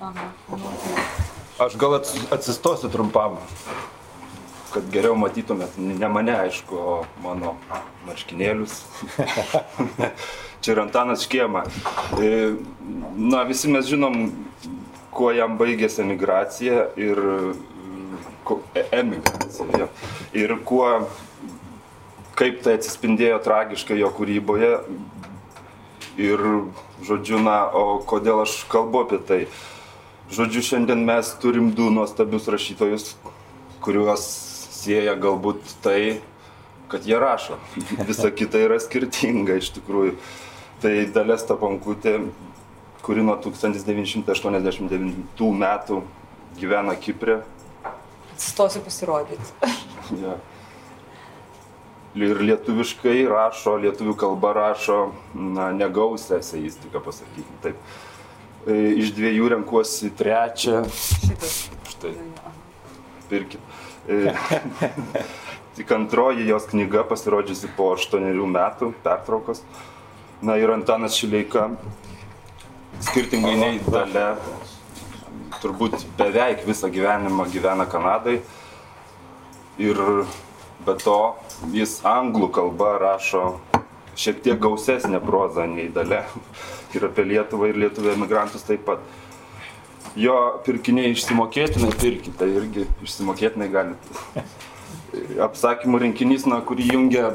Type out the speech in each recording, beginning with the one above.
Aha. Aš gal ats- atsistosiu trumpam, kad geriau matytumėt ne mane, aišku, o mano marškinėlius. Čia yra Antanas Škiema. E, Na, visi mes žinom, kuo jam baigėsi emigracija ir e- emigracija. Ir kuo, kaip tai atsispindėjo tragiškai jo kūryboje. Ir, žodžiu, na, o kodėl aš kalbu apie tai? Žodžiu, šiandien mes turim du nuostabius rašytojus, kuriuos sieja galbūt tai, kad jie rašo. Visa kita yra skirtinga iš tikrųjų. Tai Dalės Tapankutė, kuri nuo 1989 metų gyvena Kiprė. Atsistosiu pasirodyti. Ja. Ir lietuviškai rašo, lietuvių kalba rašo, na, negausia eseistiką, pasakykime taip. E, Iš dviejų renkuosi trečią, Šitas. štai, pirkit. E, Tik antroji jos knyga pasirodžiusi po aštuonerių metų pertraukos. Na ir Antanas Šileika, skirtingai nei dalė, turbūt beveik visą gyvenimą gyvena Kanadai. Ir be to jis anglų kalba rašo šiek tiek gausesnę prozą nei dalė. Ir apie Lietuvą ir lietuvių emigrantus taip pat. Jo pirkiniai išsimokėtinai pirkite irgi išsimokėtinai galite. Apsakymų rinkinys, na, kurį jungia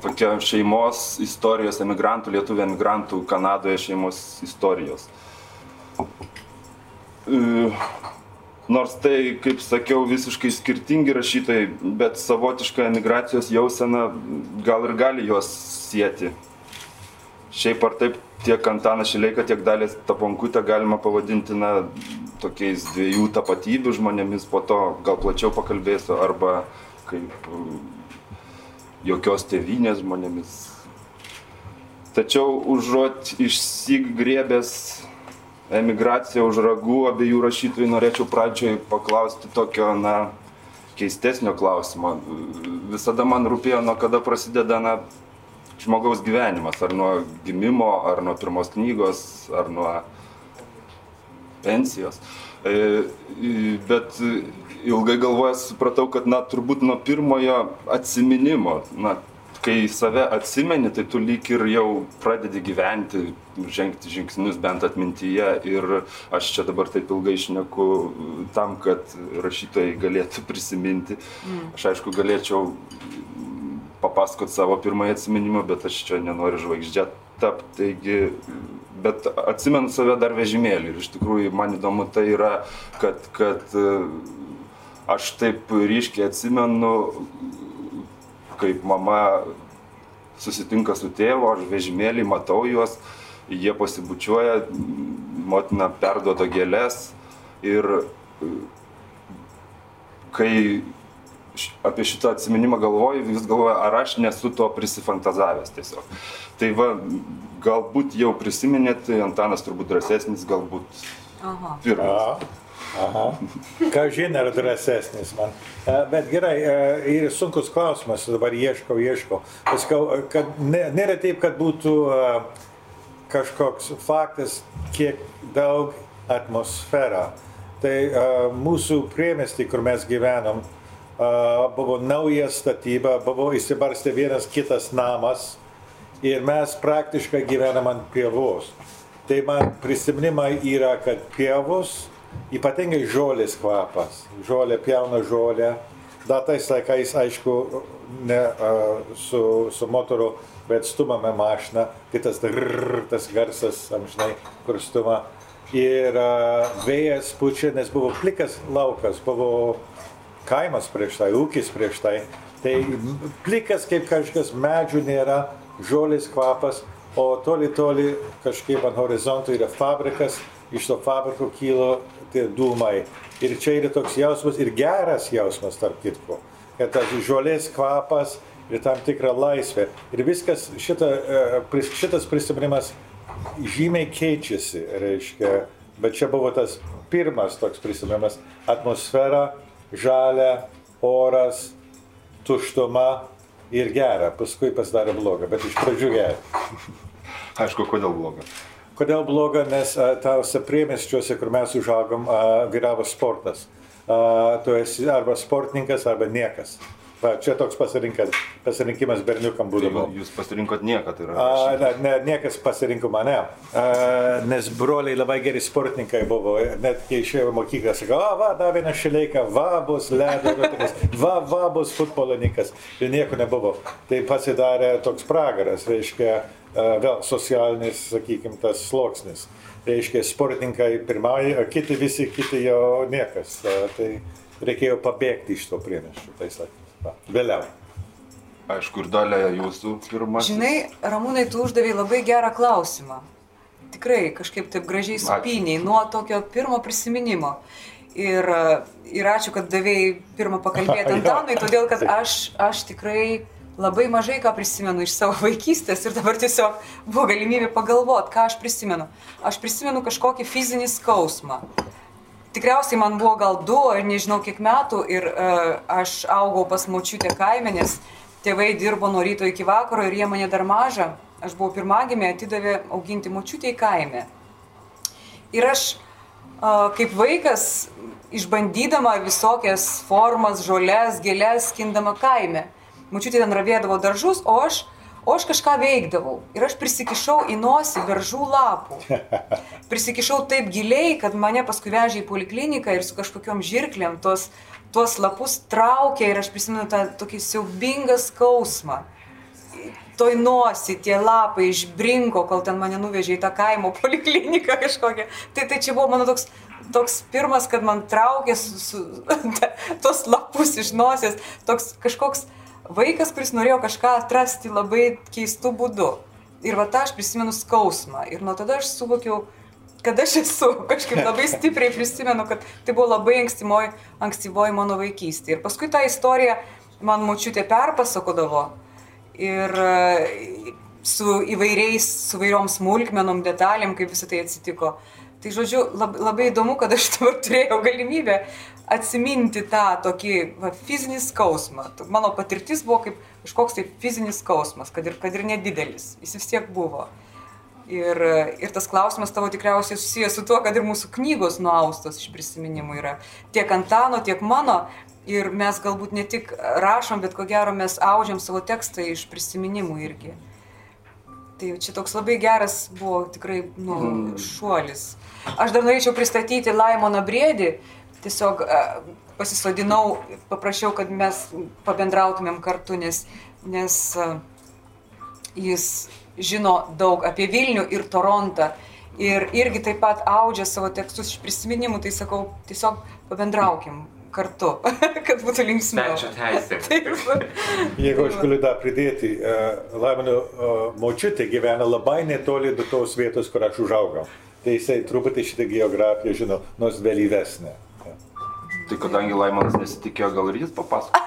tokia šeimos istorijos emigrantų, lietuvių emigrantų Kanadoje šeimos istorijos. E, Nors tai, kaip sakiau, visiškai skirtingi rašytojai, bet savotiška emigracijos jausena gal ir gali juos sieti. Šiaip ar taip, tiek Antaną Šileiką, tiek Dalės Taponkutę galima pavadinti, na, tokiais dviejų tapatybių žmonėmis, po to gal plačiau pakalbėsiu, arba kaip mm, jokios tėvynės žmonėmis. Tačiau užuot išsigriebęs emigraciją už ragų abiejų rašytojų, norėčiau pradžioj paklausti tokio, na, keistesnio klausimo. Visada man rūpėjo, nuo kada prasideda, na, žmogaus gyvenimas, ar nuo gimimo, ar nuo pirmos knygos, ar nuo pensijos. E, e, Bet ilgai galvojęs supratau, kad, na, turbūt nuo pirmojo atsiminimo, na, kai save atsimeni, tai tu lyg ir jau pradedi gyventi, žengti žingsnius bent atmintyje ir aš čia dabar taip ilgai išneku tam, kad rašytojai galėtų prisiminti. Aš aišku galėčiau papasakot savo pirmąjį atsiminimą, bet aš čia nenoriu žvaigždė tapti. Taigi, bet atsimenu save dar vežimėlį ir iš tikrųjų man įdomu tai yra, kad, kad e, aš taip ryškiai atsimenu, kaip mama susitinka su tėvu, aš vežimėlį matau juos, jie pasibučiuoja, motina perduoda gėlės ir e, kai apie šitą atsiminimą galvoju, vis galvoju, ar aš nesu to prisifantazavęs tiesiog. Tai va, galbūt jau prisiminėt, Antanas turbūt drąsesnis, galbūt Aha. pirmas. Aha. Aha. Ką žinai, ar drąsesnis man. E, Bet gerai, e, ir sunkus klausimas, dabar ieškau, ieškau. Paskau, e, kad ne, nėra taip, kad būtų kažkoks faktas, kiek daug atmosfera. Tai mūsų priemesti, kur mes gyvenom, e, buvo nauja statyba, buvo įsibarstę vienas kitas namas ir mes praktiškai gyvenam ant pievos. Tai man prisiminimai yra, kad pievos, ypatingai žolės kvapas, žolė pjauna žolę. Dar tais laikais, aišku, ne su, su motoru, bet stumame mašiną, tai tas, drrr, tas garsas amžinai, kur stuma. Ir vėjas pučia, nes buvo plikas laukas, buvo kaimas prieš tai, ūkis prieš tai. Tai plikas kaip kažkas medžių nėra, žolės kvapas, o toli toli kažkaip ant horizonto yra fabrikas, iš to fabriko kylo tie dūmai. Ir čia yra toks jausmas ir geras jausmas, tarp kitko, kad tas žolės kvapas ir tam tikra laisvė. Ir viskas, šita, e, šitas prisiminimas žymiai keičiasi, reiškia, bet čia buvo tas pirmas toks prisiminimas - atmosfera, žalia, oras, tuštuma ir gera. Paskui pasidarė bloga, bet iš pradžių gera. Aišku, kodėl bloga. Kodėl bloga, nes a, tauose priemesčiuose, kur mes užaugom, vyravo sportas. A, tu esi arba sportininkas, arba niekas. Va, čia toks pasirinkas, pasirinkimas berniukam Tai būdavo. jūs pasirinkot nieką, tai yra. A, ne, ne, niekas pasirinko mane, a, nes broliai labai geri sportininkai buvo, net kai išėjo į mokyklą, sakau, va, dar vienas šileika, va, bus ledo, ritulis, va, va, bus futbolininkas. Ir nieko nebuvo. Tai pasidarė toks pragaras, reiškia, a, vėl socialinis, sakykime, tas sluoksnis. Reiškia, sportininkai pirmauja, o kiti visi, kiti jau niekas. A, Tai reikėjo pabėgti iš to priemeščių, tais laikais. Vėliau. Aišku, ir dalė jūsų pirmas. Žinai, Ramūnai, tu uždavėjai labai gerą klausimą. Tikrai kažkaip taip gražiai supiniai nuo tokio pirmo prisiminimo. Ir, ir ačiū, kad davėjai pirmą pakalbėti. Antanui, todėl kad aš, aš tikrai labai mažai ką prisimenu iš savo vaikystės ir dabar tiesiog buvo galimybė pagalvoti, ką aš prisimenu. Aš prisimenu kažkokį fizinį skausmą. Tikriausiai man buvo gal du ar nežinau kiek metų ir uh, aš augau pas močiutę kaime, nes tėvai dirbo nuo ryto iki vakaro ir jie mane dar mažą, aš buvau pirmagimė, atidavė auginti močiutę į kaime. Ir aš a, kaip vaikas, išbandydama visokias formas, žolės, gėlės, skindama kaime. Mačiutė ten ravėdavo daržus, o aš, o aš kažką veikdavau. Ir aš prisikišau į nosį beržų lapų. Prisikišau taip giliai, kad mane paskui vežė į polikliniką ir su kažkokiam žirklėm tos, tuos lapus traukė ir aš prisimenu tą tokį siaubingą skausmą toj nosi tie lapai išbrinko, kol ten mane nuvežė į tą kaimo polikliniką kažkokią. Tai, tai čia buvo mano toks, toks pirmas, kad man traukė su, su, tos lapus iš nosies, toks kažkoks vaikas, kuris norėjo kažką atrasti labai keistų būdų. Ir va tą aš prisimenu skausmą. Ir nuo tada aš suvokiau, kad aš esu, kažkaip labai stipriai prisimenu, kad tai buvo labai ankstyvoji, ankstyvoji mano vaikystė. Ir paskui tą istoriją man močiutė perpasakodavo ir e, su įvairiais, su vairiom smulkmenom, detalėm, kaip visą tai atsitiko. Tai žodžiu, lab, labai įdomu, kad aš dabar turėjau galimybę atsiminti tą tokį va, fizinį skausmą. Mano patirtis buvo kaip kažkoks tai fizinis skausmas, kad ir, kad ir nedidelis. Jis vis tiek buvo. Ir, ir tas klausimas tavo tikriausiai susijęs su tuo, kad ir mūsų knygos nuaustos iš prisiminimų yra tiek Antano, tiek mano. Ir mes galbūt ne tik rašom, bet ko gero mes aužiam savo tekstą iš prisiminimų irgi. Tai čia toks labai geras buvo tikrai nu, šuolis. Aš dar norėčiau pristatyti Laimoną Briedį. Tiesiog pasisodinau, paprašiau, kad mes pabendrautumėm kartu, nes, nes jis žino daug apie Vilnių ir Torontą. Ir irgi taip pat audžia savo tekstus iš prisiminimų, tai sakau, tiesiog pabendraukim kartu, kad būtų linksmiau. Svečio teisė. Jeigu aš galiu dar pridėti, uh, Laimino uh, močiutė gyvena labai netoli nuo tos vietos, kur aš užaugau. Tai jisai truputį šitą geografiją žino, nors vėlyvesnė. Tai kadangi Laimonas nesitikėjo, gal ir jis papasako.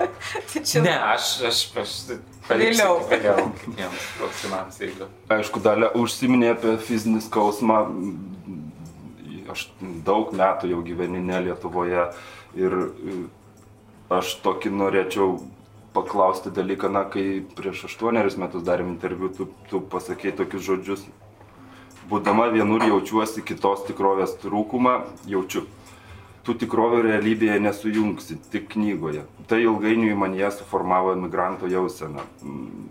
Tai čia Ne, aš, aš, aš Vėliau. Vėliau kitiems klausimams, jeigu. Aišku, dalė užsiminė apie fizinį skausmą. Aš daug metų jau gyveni ne Lietuvoje ir e, aš tokį norėčiau paklausti dalyką, na, kai prieš aštuonerius metus darėm interviu, tu, tu pasakėjai tokius žodžius. Būdama vienur jaučiuosi kitos tikrovės trūkumą, jaučiu. Tų tikrovių realybėje nesujungsi, tik knygoje. Tai ilgainiui man ją suformavo emigranto jausena. Mm,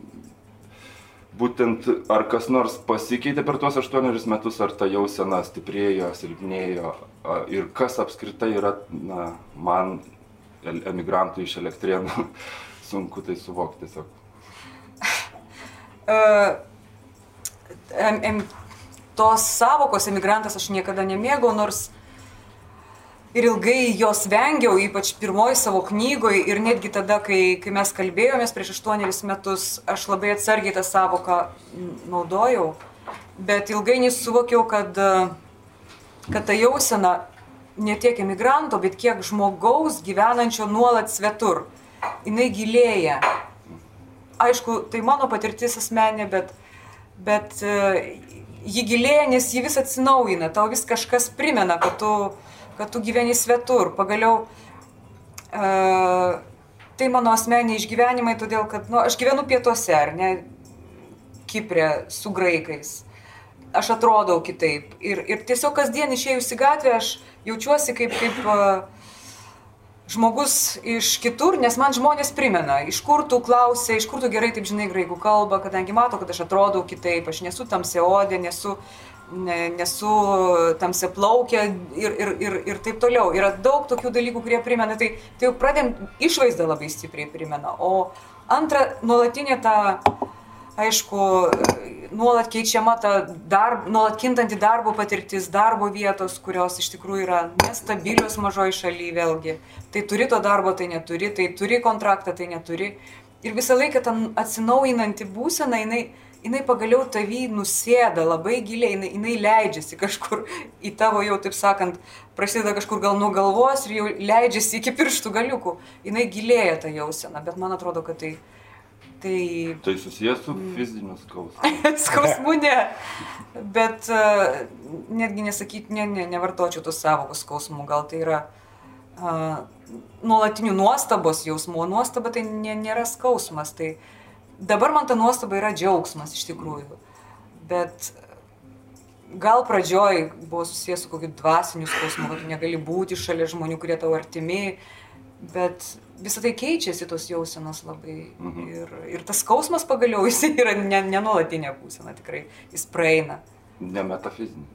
Būtent ar kas nors pasikeitė per tuos aštuonerius metus, ar ta jausena stiprėjo, silpnėjo, ir kas apskritai yra, na, man, emigrantui iš elektrienų, sunku tai suvokti tiesiog. Uh, em, em, tos savokos emigrantas aš niekada nemėgau, nors ir ilgai jos vengiau, ypač pirmoji savo knygoje ir netgi tada, kai, kai mes kalbėjomės prieš aštuonerius metus, aš labai atsargiai tą savoką naudojau, bet ilgainiui suvokiau, kad, e, kad ta jausena ne tiek emigranto, bet kiek žmogaus gyvenančio nuolat svetur, jinai gilėja. Aišku, tai mano patirtis asmenė, bet, bet e, ji gilėja, nes ji vis atsinaujina, tau vis kažkas primena, kad tu, kad tu gyveni svetur. Pagaliau, e, tai mano asmeniai išgyvenimai, todėl kad nu, aš gyvenu pietuose, ar ne, Kiprė su graikais. Aš atrodau kitaip. Ir, ir tiesiog kasdien išėjus į gatvę aš jaučiuosi kaip, kaip uh, žmogus iš kitur, nes man žmonės primena, iš kur tu klausai, iš kur tu gerai taip žinai graikų kalbą, kadangi mato, kad aš atrodau kitaip, aš nesu tamsiaodė, nesu, ne, nesu tamsiaplaukė ir, ir, ir, ir taip toliau. Yra daug tokių dalykų, kurie primena, tai, tai jau pradėm išvaizdą labai stipriai primena. O antra, nuolatinė ta aišku, nuolat keičiama ta darb, nuolat kintanti darbo patirtis, darbo vietos, kurios iš tikrųjų yra nestabilios mažoji šalyje vėlgi. Tai turi to darbo, tai neturi, tai turi kontraktą, tai neturi. Ir visą laiką ta atsinaujinanti būsena, jinai, jinai pagaliau tavį nusėda labai giliai, jinai, jinai leidžiasi kažkur į tavo jau, taip sakant, prasideda kažkur gal nuo galvos ir jau leidžiasi iki pirštų galiukų. Jinai gilėja ta jausena, bet man atrodo, kad tai Tai, tai susijęs su Mm. fiziniu skausmu. Skausmų ne. Bet uh, netgi nesakyti, ne, ne, nevartočiau tų savokų skausmų. Gal tai yra uh, nuolatinių nuostabos jausmų. O nuostaba tai nė, nėra skausmas. Tai dabar man ta nuostaba yra džiaugsmas iš tikrųjų. Bet gal pradžioj buvo susijęs su kokiu dvasiniu skausmu, kad tu negali būti šalia žmonių, kurie tau artimi. Bet visą tai keičiasi tos jausenos labai. Mhm. Ir, ir tas skausmas pagaliau jis yra ne, nenuolatinė būsena, tikrai jis praeina. Ne metafizinė.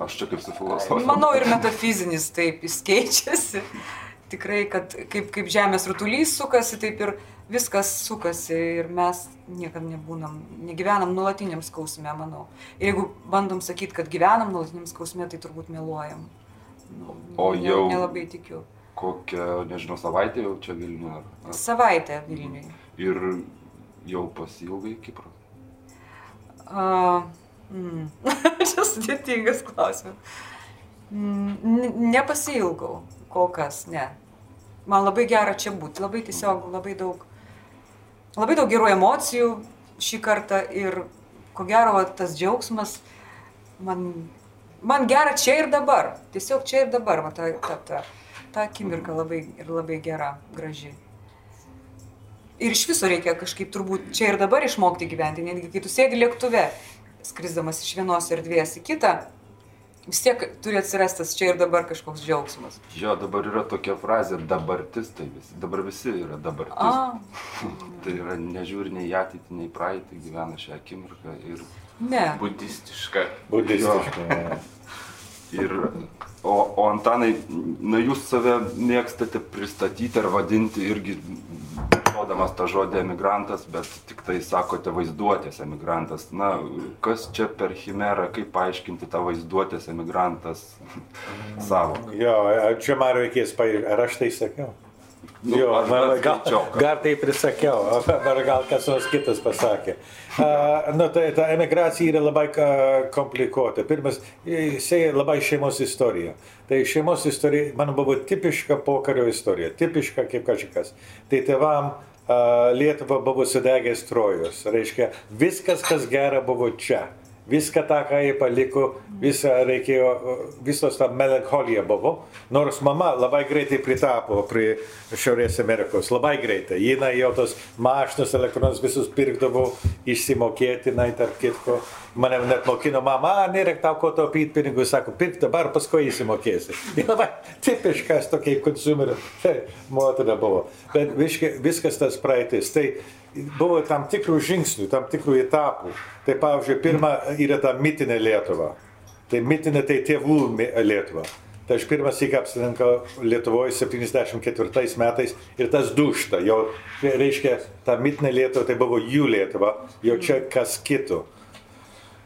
Aš čia kaip su filosofija. Manau ir metafizinis taip, jis keičiasi. Tikrai, kad kaip, kaip žemės rutulys sukasi, taip ir viskas sukasi ir mes niekada nebūnam, negyvenam nuolatiniam skausme, manau. Ir jeigu bandom sakyti, kad gyvenam nuolatiniam skausme, tai turbūt meluojam. Nu, O ne- jau- Nelabai tikiu. Kokią, nežinau, savaitę jau čia Vilniuje. ar- ar- Savaitę Vilniui. Ir jau pasilgai Kiprą. Uh, mm. Čia sudėtingas klausimas. Mm, Nepasilgau, kol kas, ne. Man labai gera čia būti, labai tiesiog, labai daug, labai daug gerų emocijų šį kartą ir ko gero va, tas džiaugsmas man, man gera čia ir dabar, tiesiog čia ir dabar, va, ta, ta, ta, ta akimirka labai, ir labai gera, graži. Ir iš viso reikia kažkaip turbūt čia ir dabar išmokti gyventi, netgi kai tu sėdi lėktuve, skrisdamas iš vienos erdvės į kitą, vis tiek turi atsirasti tas čia ir dabar kažkoks džiaugsmas. Jo, dabar yra tokia frazė dabartis, tai visi, dabar visi yra dabartis. A, Tai yra nežiūri nei į ateitį, nei į praeitį, gyvena šią akimirką. Ir, ne. Budistiška. Budistiškai. ir, o, o Antanai, na jūs save mėgstate pristatyti ar vadinti irgi, žodamas tą žodį emigrantas, bet tik tai sakote vaizduotės emigrantas. Na, kas čia per chimerą, kaip paaiškinti tą vaizduotės emigrantas savo? Jo, čia man reikės paaiškinti, ar aš tai sakiau. Nu, Jo, aš gal, gal taip ir sakiau, ar gal kas nors kitas pasakė. Uh, nu, tai, ta emigracija yra labai komplikuota. Pirmas, jisai labai šeimos istorija. Tai šeimos istorija, man buvo tipiška pokario istorija, tipiška kaip kažkas. Tai tėvam uh, Lietuva buvo sudegęs trojus. Reiškia, viskas, kas gera, buvo čia. Viską tą, ką jie paliko, visą reikėjo, visos ta melancholija buvo. Nors mama labai greitai pritapo prie Šiaurės Amerikos, labai greitai. Jina jau tos mašinus elektronus visus pirkdavo išsimokėti, na, tarp kitko. Mane net mokino mama, nėra tau ko taupyti pinigų, sako, pirk dabar, paskui įsimokėsi. Ji labai tipiškas tokia konsumerio motina buvo. Bet viskas tas praeitis. Tai buvo tam tikrų žingsnių, tam tikrų etapų. Tai pavyzdžiui, pirma yra ta mitinė Lietuva. Tai mitinė tai tėvų Lietuva. Tai aš pirmas įk apsirinkau Lietuvoje 74 metais ir tas dušta. Jau reiškia, ta mitinė Lietuva tai buvo jų Lietuva, jau čia kas kito.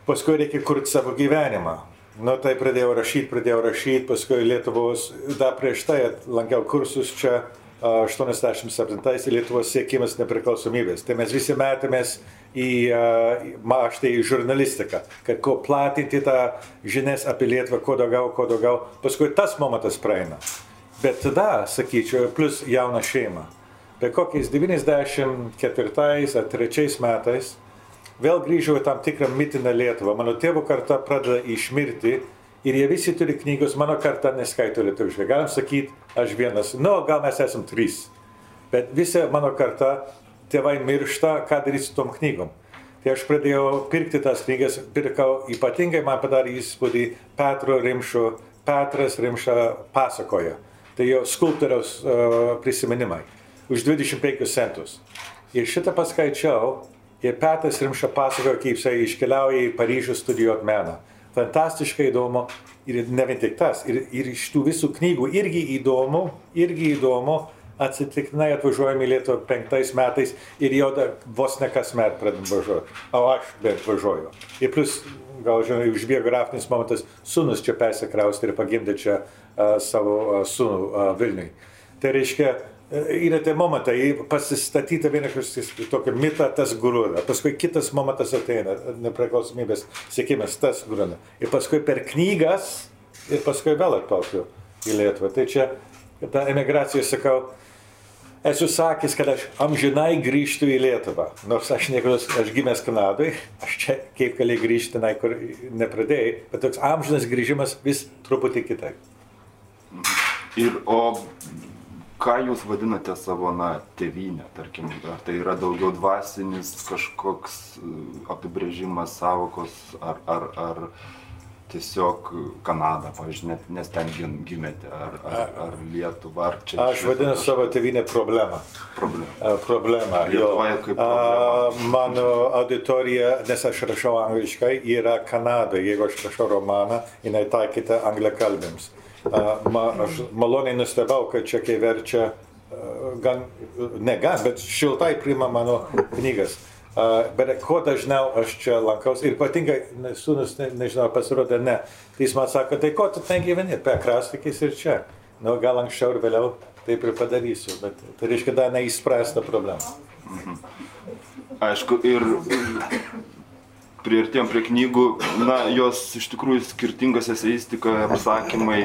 Paskui reikia kurti savo gyvenimą. Nu, tai pradėjau rašyti, pradėjau rašyti, paskui Lietuvos, dar prieš tai lankiau kursus čia a, 87-ais Lietuvos siekimas nepriklausomybės. Tai mes visi metėmės į maštą į žurnalistiką, kad ko platinti tą žinias apie Lietuvą, kuo daugiau, kuo daugiau. Paskui tas momentas praeina. Bet tada, sakyčiau, plus jauna šeima. Bet kokiais 94 ar 3 metais vėl grįžau į tam tikrą mitinę Lietuvą. Mano tėvų karta pradeda išmirti ir jie visi turi knygos, mano karta neskaito lietuviškai. Galim sakyti, aš vienas, nu, gal mes esam trys. Bet visa mano karta, tėvai miršta, ką daryti su tom knygom. Tai aš pradėjau pirkti tas knygas, pirkau ypatingai man padarė įspūdį Petro Rimšo, Petras Rimša pasakoja. Tai jo skulptoriaus uh, prisiminimai už 25 centus. Ir šitą paskaičiau ir Petras Rimša pasakojo, kaip jisai iškeliauja į Paryžių studijuoti meną. Fantastiškai įdomu ir ne vien tik tas, ir, ir iš tų visų knygų irgi įdomu, irgi įdomu, atsitiktinai atvažiuojame į Lietuvą penktais metais ir jau da, vos ne kasmet pradėm važiuoti. O aš bent važiuoju. Ir plus, gal žinai, už biografinis momentas, sunus čia persikrausti ir pagimdė čia uh, savo uh, sunų uh, Vilniui. Tai reiškia, yra tie momentai, pasistatyta vienas tokį mitą, tas grūda. Paskui kitas momentas ateina, nepriklausomybės sėkimas, tas grūda. Ir paskui per knygas, ir paskui vėl atplaukiu į Lietuvą. Tai čia ta emigracija, sakau, esu sakęs, kad aš amžinai grįžtu į Lietuvą. Nors aš niekada, aš gimęs Kanadoje, aš čia kaip gali grįžti tenai, kur nepradėjai, bet toks amžinas grįžimas vis truputį kitaip. Ir o ką jūs vadinate savo, na, tėvynę, tarkim, ar tai yra daugiau dvasinis kažkoks e, apibrėžimas savokos, ar, ar, ar tiesiog Kanada, pavyzdžiui, nes ten gimėte, ar, ar, ar Lietuva, ar čia. Aš vadinu savo tėvynę problemą. Problemą. Problemą. Lietuvoje kaip problema. Mano auditorija, nes aš rašau angliškai, yra Kanada. Jeigu aš rašau romaną, jinai taikyta angliakalbėms. Ma, aš maloniai nustebau, kad čekiai verčia gan, ne gan, bet šiltai priima mano knygas. Uh, bet kuo dažniau aš čia lankausi ir ypatingai, sūnus, ne, nežinau, pasirodė ne, tai jis man sako, tai ko tu ten gyveni, pekrastikis ir čia. Nu, gal anksčiau ir vėliau taip ir padarysiu, bet tai reiškia dar neįspręsta problema. Mhm. Aišku, ir priartėjom prie knygų, na, jos iš tikrųjų skirtingos eseistikoje, apsakymai,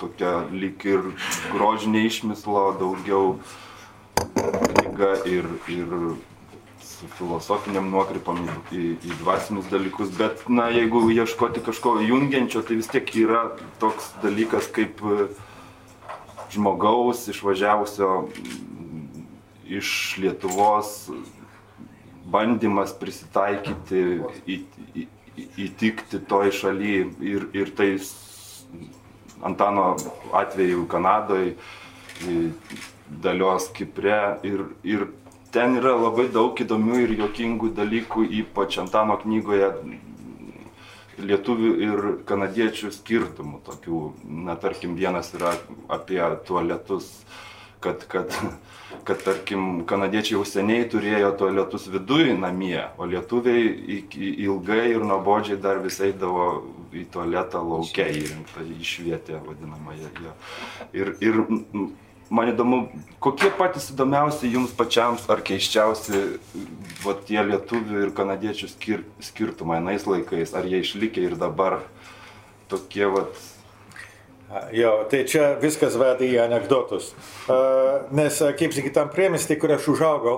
tokia lyg ir grožinė išmislo, daugiau knyga ir, ir su filosofiniam nuokrypam į, į, dvasinius dalykus, bet, na, jeigu ieškoti kažko jungiančio, tai vis tiek yra toks dalykas kaip žmogaus išvažiavusio iš Lietuvos bandymas prisitaikyti, į, į, įtikti toj šaly ir, ir tai Antano atveju Kanadoje dalios Kipre ir, ir ten yra labai daug įdomių ir jokingų dalykų, ypač Antano knygoje lietuvių ir kanadiečių skirtumų tokių, na tarkim, vienas yra apie tualetus, kad, kad, kad tarkim, kanadiečiai jau seniai turėjo tualetus viduje namie, o lietuviai ilgai ir nuobodžiai dar visai davo į tualetą laukia įrengtą, išvietę vadinamąją. Ir, ir man įdomu, kokie patys įdomiausi jums pačiams ar keiščiausi va, tie lietuvių ir kanadiečių skir skirtumai anais laikais, ar jie išlikę ir dabar tokie vat. Jo, tai čia viskas veda į anegdotus. Nes, kaip sakyt, tam priemestį, kur aš užaugau,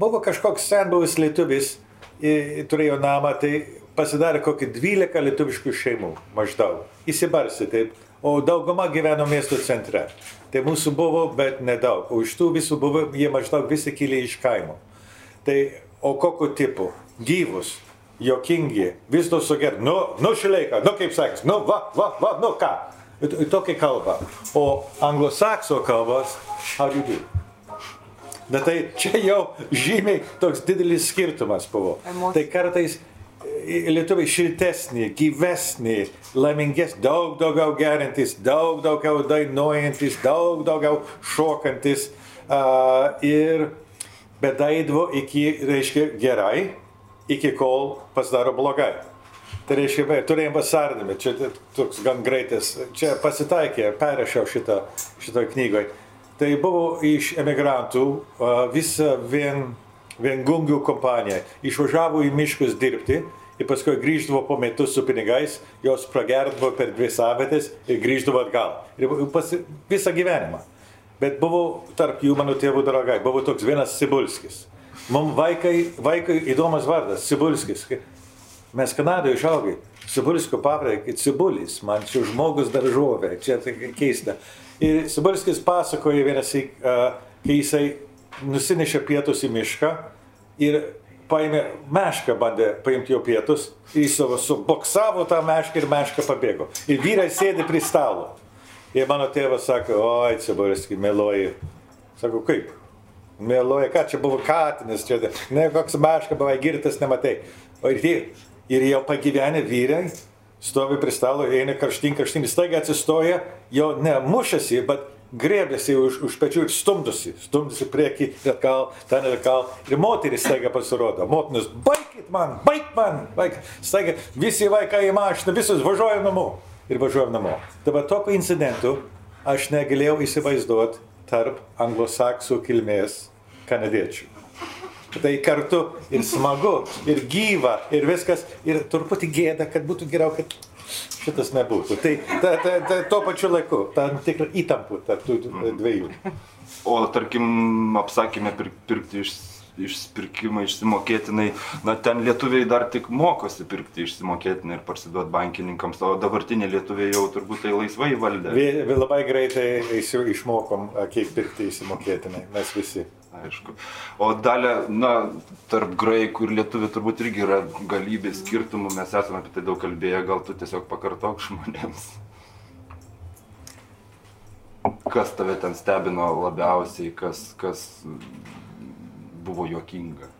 buvo kažkoks senbuvis lietuvis, turėjo namą, tai pasidarė kokį 12 lietuviškų šeimų maždaug. Įsibarsi taip, o dauguma gyveno miesto centre. Tai mūsų buvo, bet nedaug. O iš tų visų buvo, jie maždaug visi kilė iš kaimo. Tai, o kokio tipo? Gyvus, jokingi, vis to suger, nu, nu šileika, nu kaip sakas, nu va, va, va, nu ką. Tokia kalba. O anglosakso kalbas, how do you do? Bet tai čia jau žymiai toks didelis skirtumas buvo. Emocija. Tai kartais lietuviai šiltesni, gyvesni, laimingesni, daug daugiau gerintis, daug daugiau dainuojantis, daug daugiau šokantis. Uh, ir bet daidvo iki, reiškia, gerai, iki kol pasidaro blogai. Tai reiškia, turėjom vasardami, čia toks gan greitas, čia pasitaikė, perrašiau šitą, šitą knygą. Tai buvo iš emigrantų visa vien, viengungių kompanija. Išvažiavo į miškus dirbti ir paskui grįždavo po metus su pinigais, jos pragerdavo per dvi savaitės ir grįždavo atgal. Ir pas, visą gyvenimą. Bet buvo tarp jų mano tėvų draugai, buvo toks vienas Sibulskis. Mums vaikai, vaikai įdomus vardas, Sibulskis. Mes Kanadoje išaugai. Sibulskio paprika, Cibulis, man čia žmogus daržovė, čia tai keista. Ir Sibulskis pasakoja vienas, kai jisai nusinešė pietus į mišką ir paėmė mešką, bandė paimti jo pietus, jis savo suboksavo tą mešką ir mešką pabėgo. Ir vyrai sėdi prie stalo. Ir mano tėvas sako, oi, Ciborski, meluoji. Sako, kaip? Meluoja, ką čia buvo katinas, čia ne koks meška, buvai girtas, nematai. O ir, tie, ir jau pagyvenę vyrai stovi prie stalo, eina karštin, karštin, staiga atsistoja, jo ne mušasi, bet grėbėsi už, už pečių ir stumdosi, stumdosi prieki ir atgal, ten ir atgal. Ir moteris staiga pasirodo, motinas, baigit man, baig man, baig. Staiga visi vaikai į mašiną, visus važiuoja namo ir važiuojam namo. Dabar tokiu incidentu aš negalėjau įsivaizduoti tarp anglosaksų kilmės kanadiečių. Tai kartu ir smagu, ir gyva, ir viskas, ir truputį gėda, kad būtų geriau, kad šitas nebūtų. Tai ta, ta, ta, tuo pačiu laiku, tam tikrą įtampų tarp tų dviejų. O tarkim, apsakymė pir, pirkti iš, išpirkimą išsimokėtinai, na ten lietuviai dar tik mokosi pirkti išsimokėtinai ir parsiduoti bankininkams, o dabartiniai lietuviai jau turbūt tai laisvai valdė. Vė, labai greitai išmokom, kiek pirkti išsimokėtinai, mes visi. Aišku. O dalė, na, tarp graikų ir lietuvių turbūt irgi yra galybė skirtumų, mes esame apie tai daug kalbėję, gal tu tiesiog pakartok žmonėms. Kas tave ten stebino labiausiai, kas, kas buvo juokinga?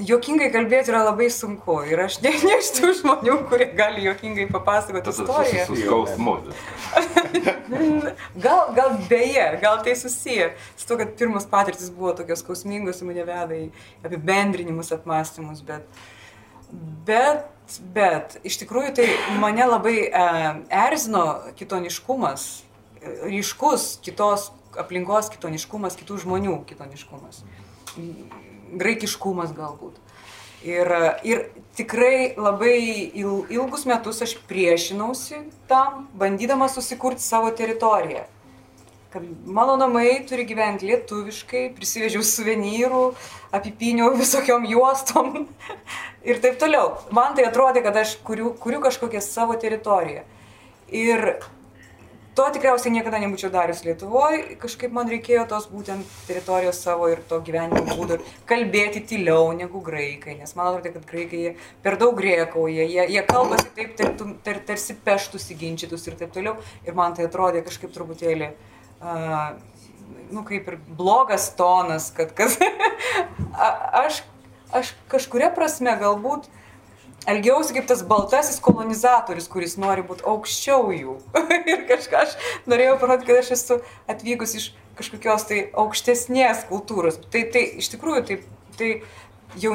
Jokingai kalbėti yra labai sunku ir aš ne, ne iš tų žmonių, kurie gali jokingai papasakoti istoriją. Gal, gal beje, gal tai susiję su to, kad pirmas patirtis buvo tokios skausmingos, mane veda į apibendrinimus, apmąstymus, bet, bet, bet iš tikrųjų tai mane labai e, erzino kitoniškumas, ryškus kitos aplinkos kitoniškumas, kitų žmonių kitoniškumas graikiškumas galbūt. Ir, ir tikrai labai il, ilgus metus aš priešinausi tam, bandydama susikurti savo teritoriją. Kad mano namai turi gyventi lietuviškai, prisivežiau suvenyrų, apipiniau visokiom juostom ir taip toliau. Man tai atrodė, kad aš kuriu, kuriu kažkokią savo teritoriją. Ir To tikriausiai niekada nebūčiau darius Lietuvoje, kažkaip man reikėjo tos būtent teritorijos savo ir to gyvenimo būdo ir kalbėti tyliau negu graikai, nes man atrodo, kad graikai per daug grėkauja, jie, jie kalbasi taip, tar, tar, tarsi peštus įginčytus ir taip toliau, ir man tai atrodė kažkaip truputėlį, uh, nu kaip ir blogas tonas, kad kas, aš, aš kažkuria prasme galbūt uh, elgiausi kaip tas baltasis kolonizatorius, kuris nori būti aukščiau jų. ir kažką aš norėjau parodyti, kad aš esu atvykus iš kažkokios tai aukštesnės kultūros. Tai, tai iš tikrųjų, tai, tai jau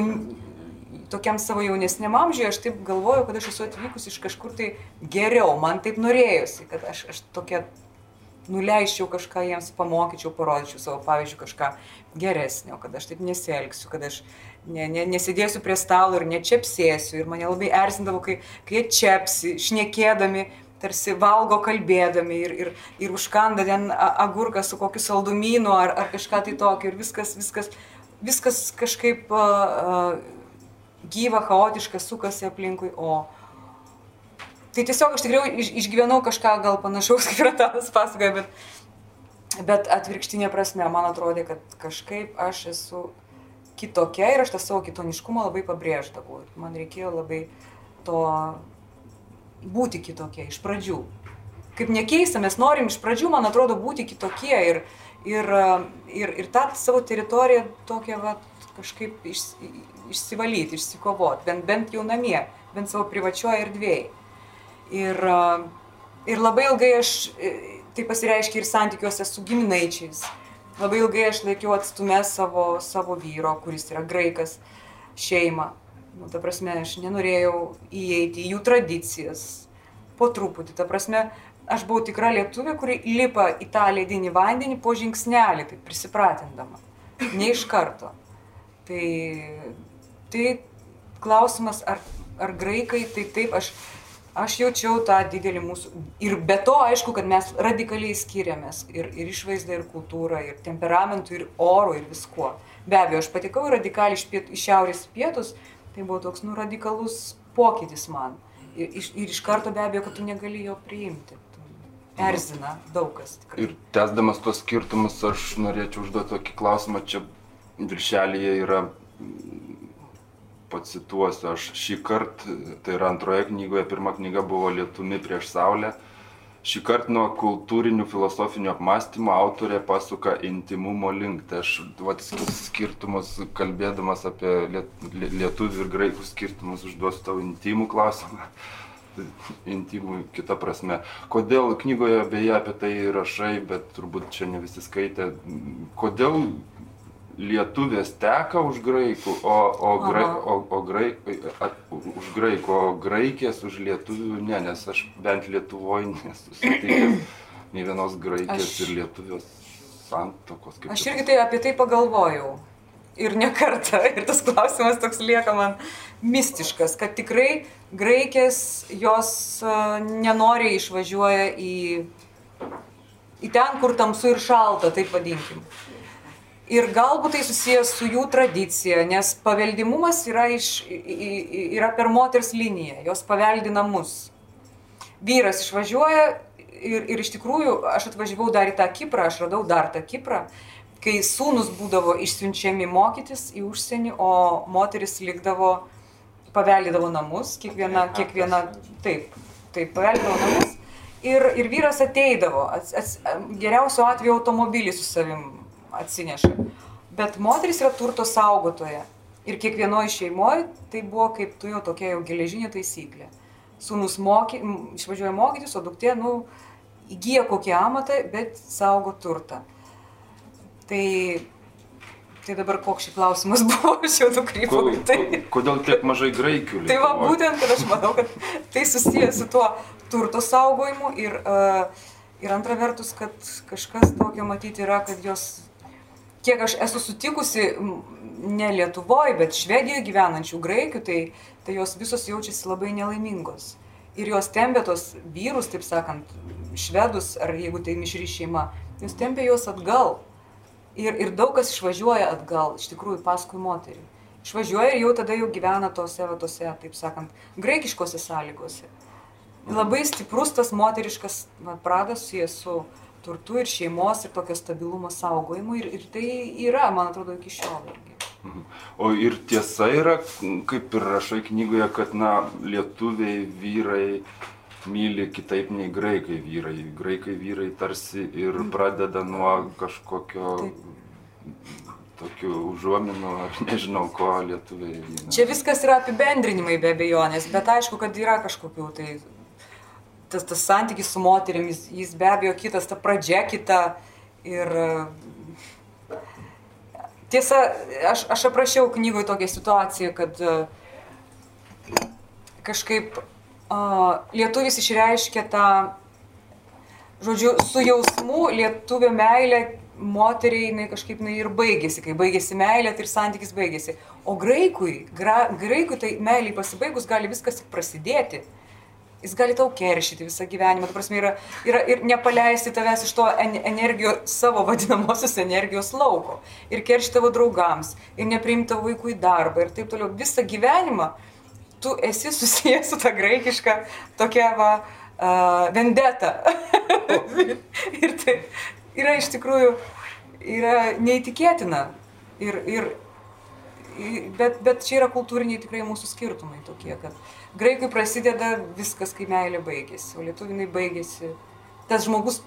tokiam savo jaunesniam amžiui aš taip galvoju, kad aš esu atvykus iš kažkur tai geriau. Man taip norėjosi, kad aš, aš tokia nuleiščiau kažką jiems, pamokyčiau, parodyčiau savo pavyzdžių kažką geresnio, kad aš taip nesielgsiu, kad aš ne, ne, nesėdėsiu prie stalo ir nečiapsėsiu. Ir mane labai erzindavo, kai, kai čiapsi, šnekėdami, tarsi valgo kalbėdami ir, ir, ir užkanda ten agurką su kokiu saldumynu ar, ar kažką tai tokio. Ir viskas, viskas, viskas kažkaip uh, gyva, chaotiška, sukasi aplinkui. O, Tai tiesiog aš tikrai iš, išgyvenau kažką gal panašaus, kaip yra tas pasakoja, bet, bet atvirkštinė prasme, man atrodė, kad kažkaip aš esu kitokia ir aš tą savo kitoniškumą labai pabrėždavau. Man reikėjo labai to būti kitokia iš pradžių. Kaip nekeista, mes norim iš pradžių, man atrodo, būti kitokie ir, ir, ir, ir tą savo teritoriją tokią va, kažkaip iš, išsivalyti, išsikovoti, bent, bent jau namie, bent savo privačioje erdvėje. Ir, ir labai ilgai aš, tai pasireiškia ir santykiuose su giminaičiais, Labai ilgai aš laikiau atstumę savo, savo vyro, kuris yra graikas, šeimą. Nu, ta prasme, aš nenorėjau įeiti į jų tradicijas. Po truputį, ta prasme, aš buvau tikra lietuvė, kuri lipa į tą ledinį vandenį po žingsnelį, tai prisipratindama. Ne iš karto. Tai, tai klausimas, ar, ar graikai, tai taip, aš aš jaučiau tą didelį mūsų. Ir be to, aišku, kad mes radikaliai skiriamės ir, ir išvaizdą, ir kultūrą, ir temperamentų, ir oro, ir viskuo. Be abejo, aš patikau radikaliai iš, piet, iš šiaurės pietus, tai buvo toks, nu, radikalus pokytis man. Ir, iš, ir iš karto be abejo, kad tu negali jo priimti. Erzina daug kas. Tikrai. Ir tęsdamas tuos skirtumus, aš norėčiau užduoti tokį klausimą, čia viršelyje yra, pacituosiu, aš šį kartą, tai yra antroje knygoje, pirma knyga buvo Lietumi prieš Saulę. Šį kartą nuo kultūrinių filosofinių apmąstymų autorė pasuka intimumo link. Tai aš vat, skirtumus, kalbėdamas apie liet, lietuvių ir graikų skirtumus, užduosiu tau intimų klausimą. Intimų kita prasme. Kodėl knygoje beje apie tai rašai, bet turbūt čia ne visi skaitė. Kodėl lietuvės teka už graikų, o, o, gra, o, o graik, a, už graikų, o graikės už lietuvių ne, nes aš bent Lietuvoje nesu sutikęs nei vienos graikės Aš- ir lietuvės santokos. Aš irgi tai apie tai pagalvojau. Ir ne kartą. Ir tas klausimas toks lieka man mistiškas, kad tikrai graikės jos a, nenoriai išvažiuoja į, į ten, kur tamsu ir šalta, taip vadinkim. Ir galbūt tai susijęs su jų tradicija, nes paveldimumas yra, iš, yra per moters liniją, jos paveldi namus. Vyras išvažiuoja ir, ir iš tikrųjų aš atvažiavau dar į tą Kiprą, aš radau dar tą Kiprą, kai sūnus būdavo išsiunčiami mokytis į užsienį, o moteris likdavo, paveldydavo namus, kiekviena, kiekviena, taip, taip, paveldydavo namus. Ir, ir vyras ateidavo, ats, ats, geriausiu atveju automobilį su savim atsineša. Bet moteris yra turto saugotoja. Ir kiekvienoje šeimoje tai buvo kaip tu jau tokia jau geležinė taisyklė. Sūnus moky, išvažiuoja mokytis, o duktė, nu, įgyja kokį amatą, bet saugo turtą. Tai, tai dabar koks šį klausimas buvo, aš jau nukrypau Ko- tai. ko- Kodėl tiek mažai graikių? Tai va būtent, kad aš manau, kad tai susijęs su tuo turto saugojimu ir, uh, ir antra vertus, kad kažkas tokio matyti yra, kad jos, kiek aš esu sutikusi, ne Lietuvoje, bet Švedijoje gyvenančių graikių, tai, tai jos visos jaučiasi labai nelaimingos. Ir jos tempia tos vyrus, taip sakant, švedus, ar jeigu tai mišri šeima, jos tempia juos atgal. Ir, ir daug kas išvažiuoja atgal, iš tikrųjų, paskui moterį. Išvažiuoja ir jau tada jau gyvena tose, va, tose, taip sakant, graikiškose sąlygose. Labai stiprus tas moteriškas va, pradas susijęs su turtu ir šeimos ir tokio stabilumo saugojimu. Ir, ir tai yra, man atrodo, iki šiol. irgi. O ir tiesa yra, kaip ir rašai knygoje, kad, na, lietuviai vyrai myli kitaip nei graikai vyrai. Graikai vyrai tarsi ir pradeda nuo kažkokio Taip. tokių užuominų, aš nežinau, ko lietuviai. na. Čia viskas yra apibendrinimai be abejonės, bet aišku, kad yra kažkokių tai tas, tas santykis su moterimis, jis be abejo kitas, ta pradžia kita. Ir e, tiesa, aš, aš aprašiau knygoje tokią situaciją, kad e, kažkaip a, lietuvis išreiškia tą, žodžiu, su jausmu lietuvio meilė moteriai jinai kažkaip jinai ir baigėsi. Kai baigėsi meilė, tai ir santykis baigėsi. O graikui, gra, graikui tai meiliai pasibaigus gali viskas tik prasidėti. Jis gali tau keršyti visą gyvenimą, tu prasme, yra, yra ir nepaleisti tavęs iš to en- energijos, savo vadinamosios energijos lauko. Ir keršyti tavo draugams, ir nepriimti tavo vaikų į darbą, ir taip toliau. Visą gyvenimą tu esi susijęs su ta graikiška tokia va, uh, vendeta. ir tai yra iš tikrųjų yra neįtikėtina. Ir, ir, bet, bet čia yra kultūriniai tikrai mūsų skirtumai tokie, kad graikui prasideda viskas, kai meilė baigėsi, o lietuvinai baigėsi. Tas žmogus,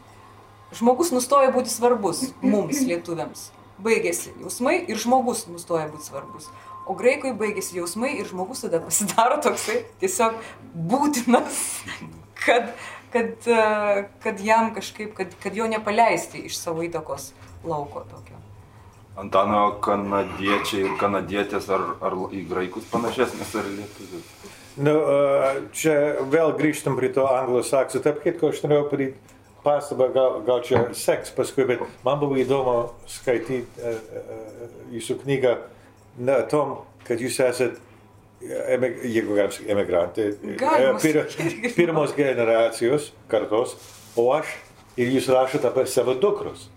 žmogus nustoja būti svarbus mums, lietuviams. Baigėsi jausmai ir žmogus nustoja būti svarbus. O graikui baigėsi jausmai ir žmogus tada pasidaro toksai tiesiog būtinas, kad, kad, e, kad jam kažkaip, kad, kad jo nepaleisti iš savo įtakos lauko tokio. Antano kanadiečiai ir kanadietės ar, ar į graikus panašesnės ar lietuvius? Nu, čia vėl grįžtam prie to anglosaksų. Tarp kitko, aš norėjau padaryti pastabą, gal, gal čia seks paskui, bet man buvo įdomu skaityti jūsų knygą na, tom, kad jūs esate, jeigu galim sakyti, emigrantai, pir, pirmos generacijos kartos, o aš ir jūs rašote apie savo dukrus.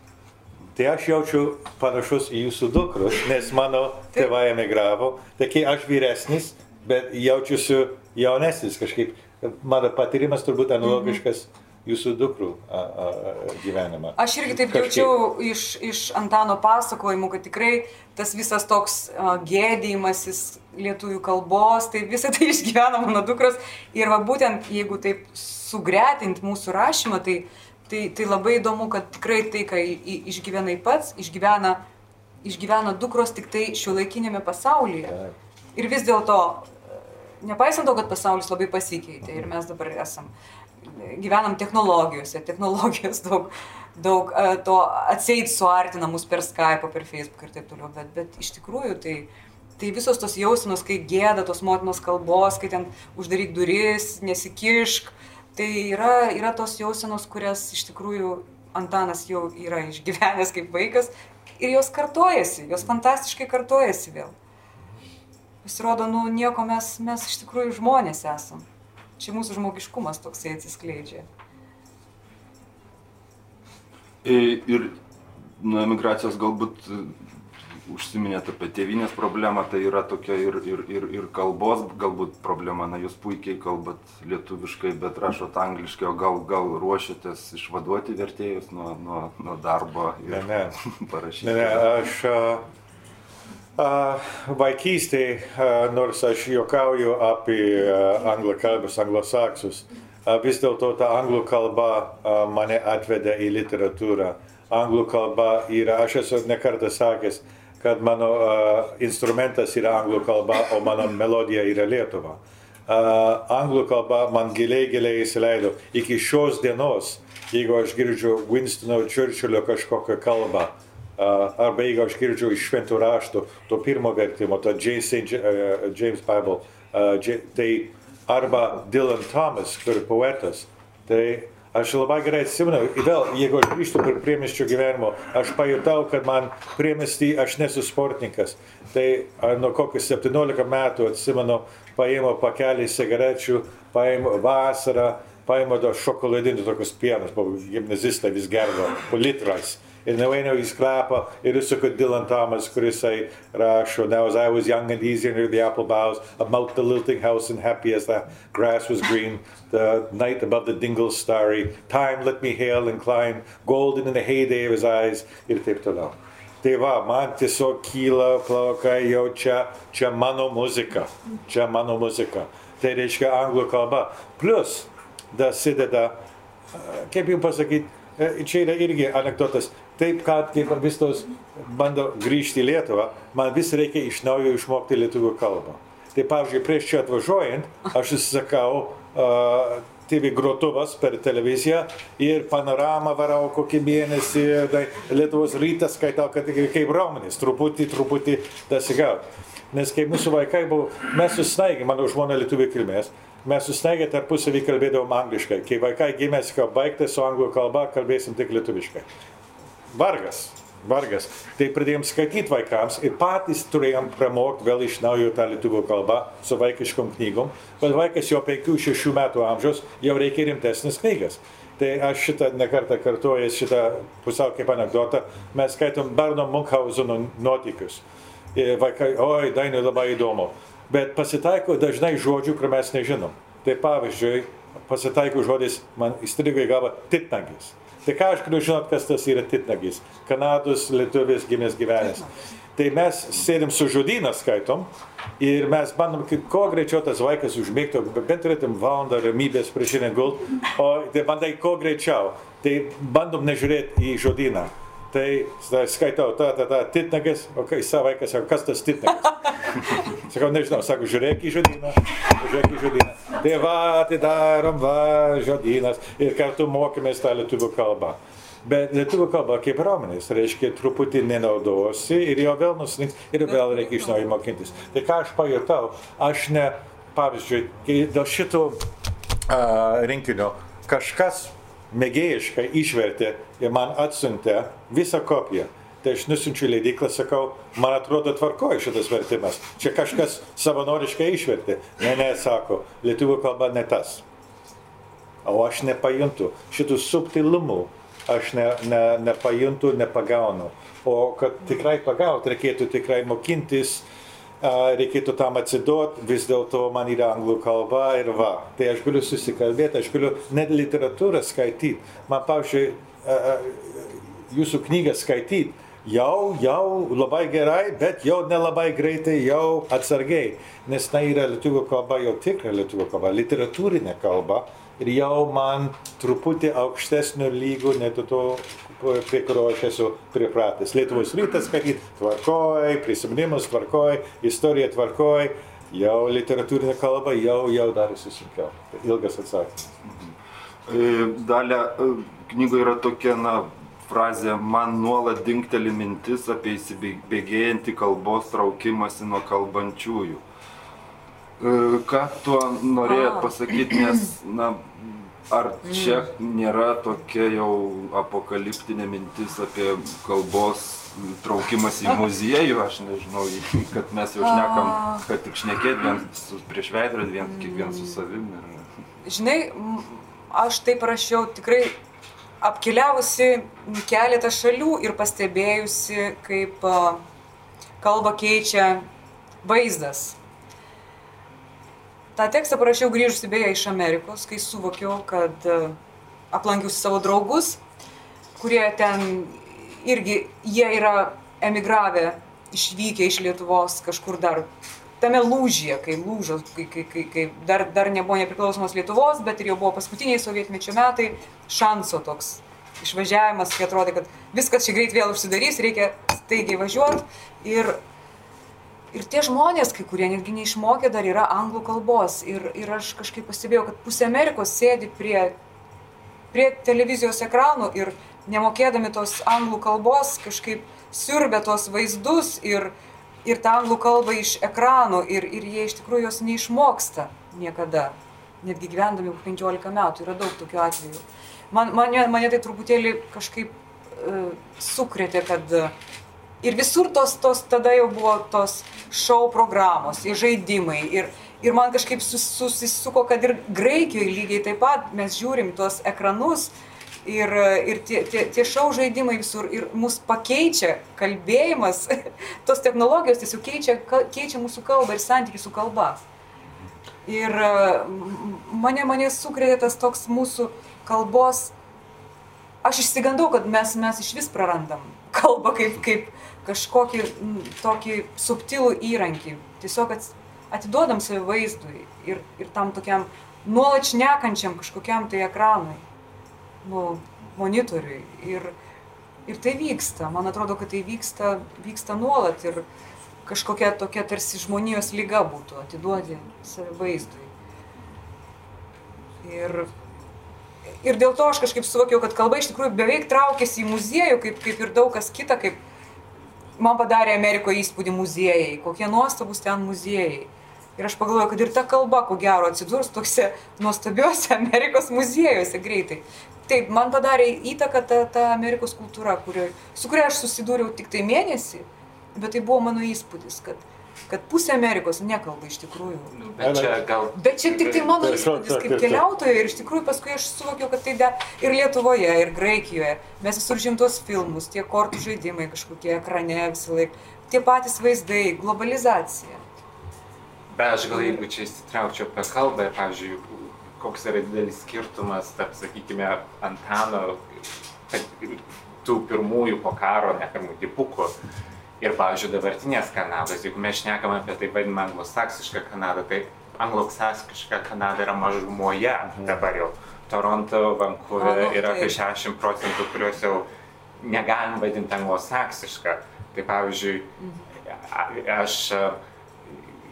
Tai aš jaučiu panašus į jūsų dukrus, nes mano tėvai emigravo, tai kai aš vyresnis, bet jaučiuosi jaunesnis kažkaip. Mano patyrimas turbūt analogiškas jūsų dukrų a, a, a, gyvenimą. Aš irgi taip Kažkaip. jaučiau iš, iš Antano pasakojimų, kad tikrai tas visas toks uh, gėdėjimasis lietuvių kalbos, tai visą tai išgyveno mano dukros. Ir va būtent jeigu taip sugretint mūsų rašymą, tai, tai, tai labai įdomu, kad tikrai tai, ką išgyvenai pats, išgyvena, išgyvena dukros tik tai šiuolaikinėme pasaulyje. Taip. Ir vis dėlto, nepaisant to, kad pasaulis labai pasikeitė ir mes dabar esam, gyvenam technologijose, technologijos daug, daug e, to atseit suartina mus per Skype, per Facebook ir taip toliau, bet, bet iš tikrųjų tai, tai visos tos jausmus, kai gėda tos motinos kalbos, kai ten uždaryk duris, nesikišk, tai yra, yra tos jausenos, kurias iš tikrųjų Antanas jau yra išgyvenęs kaip vaikas ir jos kartojasi, jos fantastiškai kartojasi vėl. Pasirodo, nu nieko mes, mes iš tikrųjų žmonės esam. Čia mūsų žmogiškumas toksai atsiskleidžia. I- Ir nuo emigracijos galbūt e, užsiminėt apie tėvynės problemą, tai yra tokia ir, ir, ir, ir kalbos galbūt problema, na jūs puikiai kalbat lietuviškai, bet rašot angliškai, o gal, gal ruošiatės išvaduoti vertėjus nuo, nuo, nuo darbo ir Ne, ne. parašyti. Ne, ne, aš vaikystėje, nors aš juokauju apie anglakalbius, anglosaksus, vis dėlto ta anglų kalba mane atvedė į literatūrą. Anglų kalba yra, aš esu nekartą sakęs, kad mano instrumentas yra anglų kalba, o mano melodija yra lietuva. Anglų kalba man giliai, giliai įsileido. Iki šios dienos, jeigu aš girdžiu Winstono Churchillio kažkokią kalbą, a, arba jeigu aš girdžiu iš šventų raštų, to pirmo vertimo, to James, uh, James Bible, uh, tai arba Dylan Thomas, kur poetas, tai aš labai gerai atsimenu, vėl, jeigu aš grįžtu prie priemiščio gyvenimo, aš pajutau, kad man priemiestį aš nesu sportininkas. Tai nuo kokius 17 metų atsimenu, paėmiau pakelį cigarečių, paėmiau vasarą, paėmiau tos šokoladinius tokius pienus, gimnazistai vis gerdo, po litrais. Ir nueinu į sklapą ir įsuku Dylan Thomas, kuris jisai rašo, Now as I was young and easy under the apple boughs, about the lilting house and happy as the grass was green, the night above the dingle starry, time let me hail and climb, golden in the heyday of his eyes, ir taip toliau. Tai va, man tiesiog kyla plaukai jau čia, čia mano muzika, čia mano muzika. Tai reiškia anglų kalba. Plus, dasideda, a, kaip jums pasakyti, čia yra irgi anegdotas. Taip, kad kaip vis tos bando grįžti į Lietuvą, man vis reikia iš naujo išmokti lietuvių kalbą. Tai pavyzdžiui, prieš čia atvažiuojant, aš įsisakau uh, TV grotuvas per televiziją ir panoramą varau kokį mėnesį, tai Lietuvos rytas skaitau, kad kaip raumenis, truputį, truputį dasigauti. Nes kai mūsų vaikai buvo, mes susnaigė, mano žmona lietuvių kilmės, mes susnaigė tarpusavį kalbėdavom angliškai. Kai vaikai gimė, sakau, baigti su anglų kalba, kalbėsim tik lietuviškai. Vargas, vargas. Tai pradėjom skaityti vaikams ir patys turėjom pramokti vėl iš naujo tą lietuvių kalbą su vaikiškom knygom, bet vaikas jau 5-6 metų amžiaus jau reikia rimtesnis knygas. Tai aš šitą nekartą kartuoju, šitą pusiau kaip anegdotą, mes skaitom Berno Munkhauseno nuotykius. Ir vaikai, oi, dainai labai įdomu. Bet pasitaiko dažnai žodžių, kur mes nežinom. Tai pavyzdžiui, pasitaiko žodis, man įstrigo į galvą, titnagis. Tai ką aš galiu žinot, kas tas yra titnagis? Kanados lietuvis gimęs gyvenęs. Tai mes sėdim su žodyną skaitom ir mes bandom, kaip kuo greičiau tas vaikas užmėgtų, bent turėtum valandą ramybės prieš šiandien gult, o tai bandai kuo greičiau. Tai bandom nežiūrėti į žodyną. Tai tada skaitau, ta, ta, ta, titnagas, o kai savo vaikas sako, kas tas titnagas? Sakau, nežinau, sako, žiūrėk į žodyną, žiūrėk į žodyną. Tai va, atidarom, va, žodynas ir kartu mokėmės tą lietuvių kalbą. Bet lietuvių kalba kaip raumenis, reiškia, truputį nenaudosi ir jo vėl nuslinks ir vėl reikia iš naujo mokintis. Tai ką aš pajutau, aš ne, pavyzdžiui, dėl šito uh, rinkinio kažkas mėgėjiškai išvertė ir man atsiuntė visą kopiją. Tai aš nusinčiu leidyklą, sakau, man atrodo tvarkoja šitas vertimas. Čia kažkas savanoriškai išvertė. Ne, ne, sako, lietuvių kalba ne tas. O aš nepajuntu šitų subtilumų, aš ne, ne, nepajuntu, nepagaunu. O kad tikrai pagauti, reikėtų tikrai mokintis reikėtų tam atsiduoti, vis dėlto man yra anglų kalba ir va. Tai aš galiu susikalbėti, aš galiu net literatūrą skaityti. Man, pavyzdžiui, jūsų knygą skaityti jau, jau labai gerai, bet jau nelabai greitai, jau atsargiai. Nes tai yra lietuvių kalba, jau tikra lietuvių kalba, literatūrinė kalba. Ir jau man truputį aukštesnio lygio, net to, prie kurio aš esu pripratęs. Lietuvos rytas skaityti tvarkoj, prisiminimus tvarkoj, istorija tvarkoj, jau literatūrinė kalba jau, jau darosi sunkiau. Ilgas atsakymas. E, Dalė e, knygoje yra tokia, na, frazė, man nuolat dinkteli mintis apie įsibėgėjantį kalbos traukimąsi nuo kalbančiųjų. E, Ką tuo norėjot pasakyti, nes, na, ar čia nėra tokia jau apokaliptinė mintis apie kalbos traukimas į muziejų, aš nežinau, kad mes jau šnekam, kad tik šnekėt vien su, prieš veidrodį, vien kiekvien su savimi. Žinai, aš taip rašiau tikrai apkeliavusi keletą šalių ir pastebėjusi, kaip a, kalbą keičia vaizdas. tą tekstą parašiau grįžusi beje iš Amerikos, kai suvokiau, kad aplankiausi savo draugus, kurie ten irgi, jie yra emigravę, išvykę iš Lietuvos kažkur dar. Tame lūžyje, kai lūžo, kai, kai, kai, kai dar, dar nebuvo nepriklausomos Lietuvos, bet ir jau buvo paskutiniai sovietmečio metai, šanso toks išvažiavimas, kai atrodė, kad viskas čia greit vėl užsidarys, reikia staigiai važiuoti. Ir Ir tie žmonės, kai kurie netgi neišmokė, dar yra anglų kalbos. Ir, ir aš kažkaip pastebėjau, kad pusė Amerikos sėdi prie, prie televizijos ekranų ir nemokėdami tos anglų kalbos kažkaip siurbia tos vaizdus ir, ir tą anglų kalbą iš ekranų ir, ir jie iš tikrųjų jos neišmoksta niekada. Netgi gyvendami jau 15 metų yra daug tokių atvejų. Man, mane, mane tai truputėlį kažkaip uh, sukrėtė, kad uh, Ir visur tos, tos tada jau buvo tos šou programos, ir žaidimai. Ir, ir man kažkaip sus, susisuko, kad ir Graikijoje lygiai taip pat mes žiūrim tuos ekranus ir, ir tie, tie, tie šou žaidimai visur ir mus pakeičia kalbėjimas, tos technologijos tiesiog keičia, keičia mūsų kalbą ir santykių su kalba. Ir mane, mane sukrėtė tas toks mūsų kalbos aš išsigandau, kad mes, mes iš vis prarandam kalbą kaip, kaip kažkokį m, tokį subtilų įrankį. Tiesiog atiduodam save vaizdui ir, ir tam tokiam nuolat šnekančiam kažkokiam tai ekranui, nu, monitoriui. Ir, ir tai vyksta, man atrodo, kad tai vyksta, vyksta nuolat ir kažkokia tokia tarsi žmonijos lyga būtų atiduoti save vaizdui. Ir Ir dėl to aš kažkaip suvokiau, kad kalba iš tikrųjų beveik traukėsi į muziejų, kaip, kaip ir daug kas kita, kaip man padarė Amerikoje įspūdį muziejai, kokie nuostabus ten muziejai. Ir aš pagalvojau, kad ir ta kalba, ko gero, atsidurs tokiuose nuostabiuose Amerikos muziejuose greitai. Taip, man padarė įtaką ta, ta Amerikos kultūra, kurio, su kuria aš susidūriau tik tai mėnesį, bet tai buvo mano įspūdis, kad, kad pusė Amerikos nekalba iš tikrųjų. Nu, bet čia gal... Bet čia tik tai mano Taip, įspūdis kaip keliautojo ir iš tikrųjų paskui aš suvokiau, kad tai da, ir Lietuvoje, ir Graikijoje. Mes visur žim tuos filmus, tie kortų žaidimai kažkokie ekrane visą laiką, tie patys vaizdai, globalizacija. Bet aš gal jeigu čia įsitraukčiau apie kalbą, pavyzdžiui, koks yra didelis skirtumas tarp, sakykime, Antano, tų pirmųjų po karo, ne pirmų dipukų, ir, pavyzdžiui, dabartinės Kanados. Jeigu mes šnekam apie taip vadinamą anglosaksišką Kanadą, tai anglosaksiška Kanada yra mažumoje dabar jau. Toronto, Vancouver yra apie taip. 60 procentų, kuriuos jau negalim vadinti anglosaksišką. Tai pavyzdžiui, a- aš a,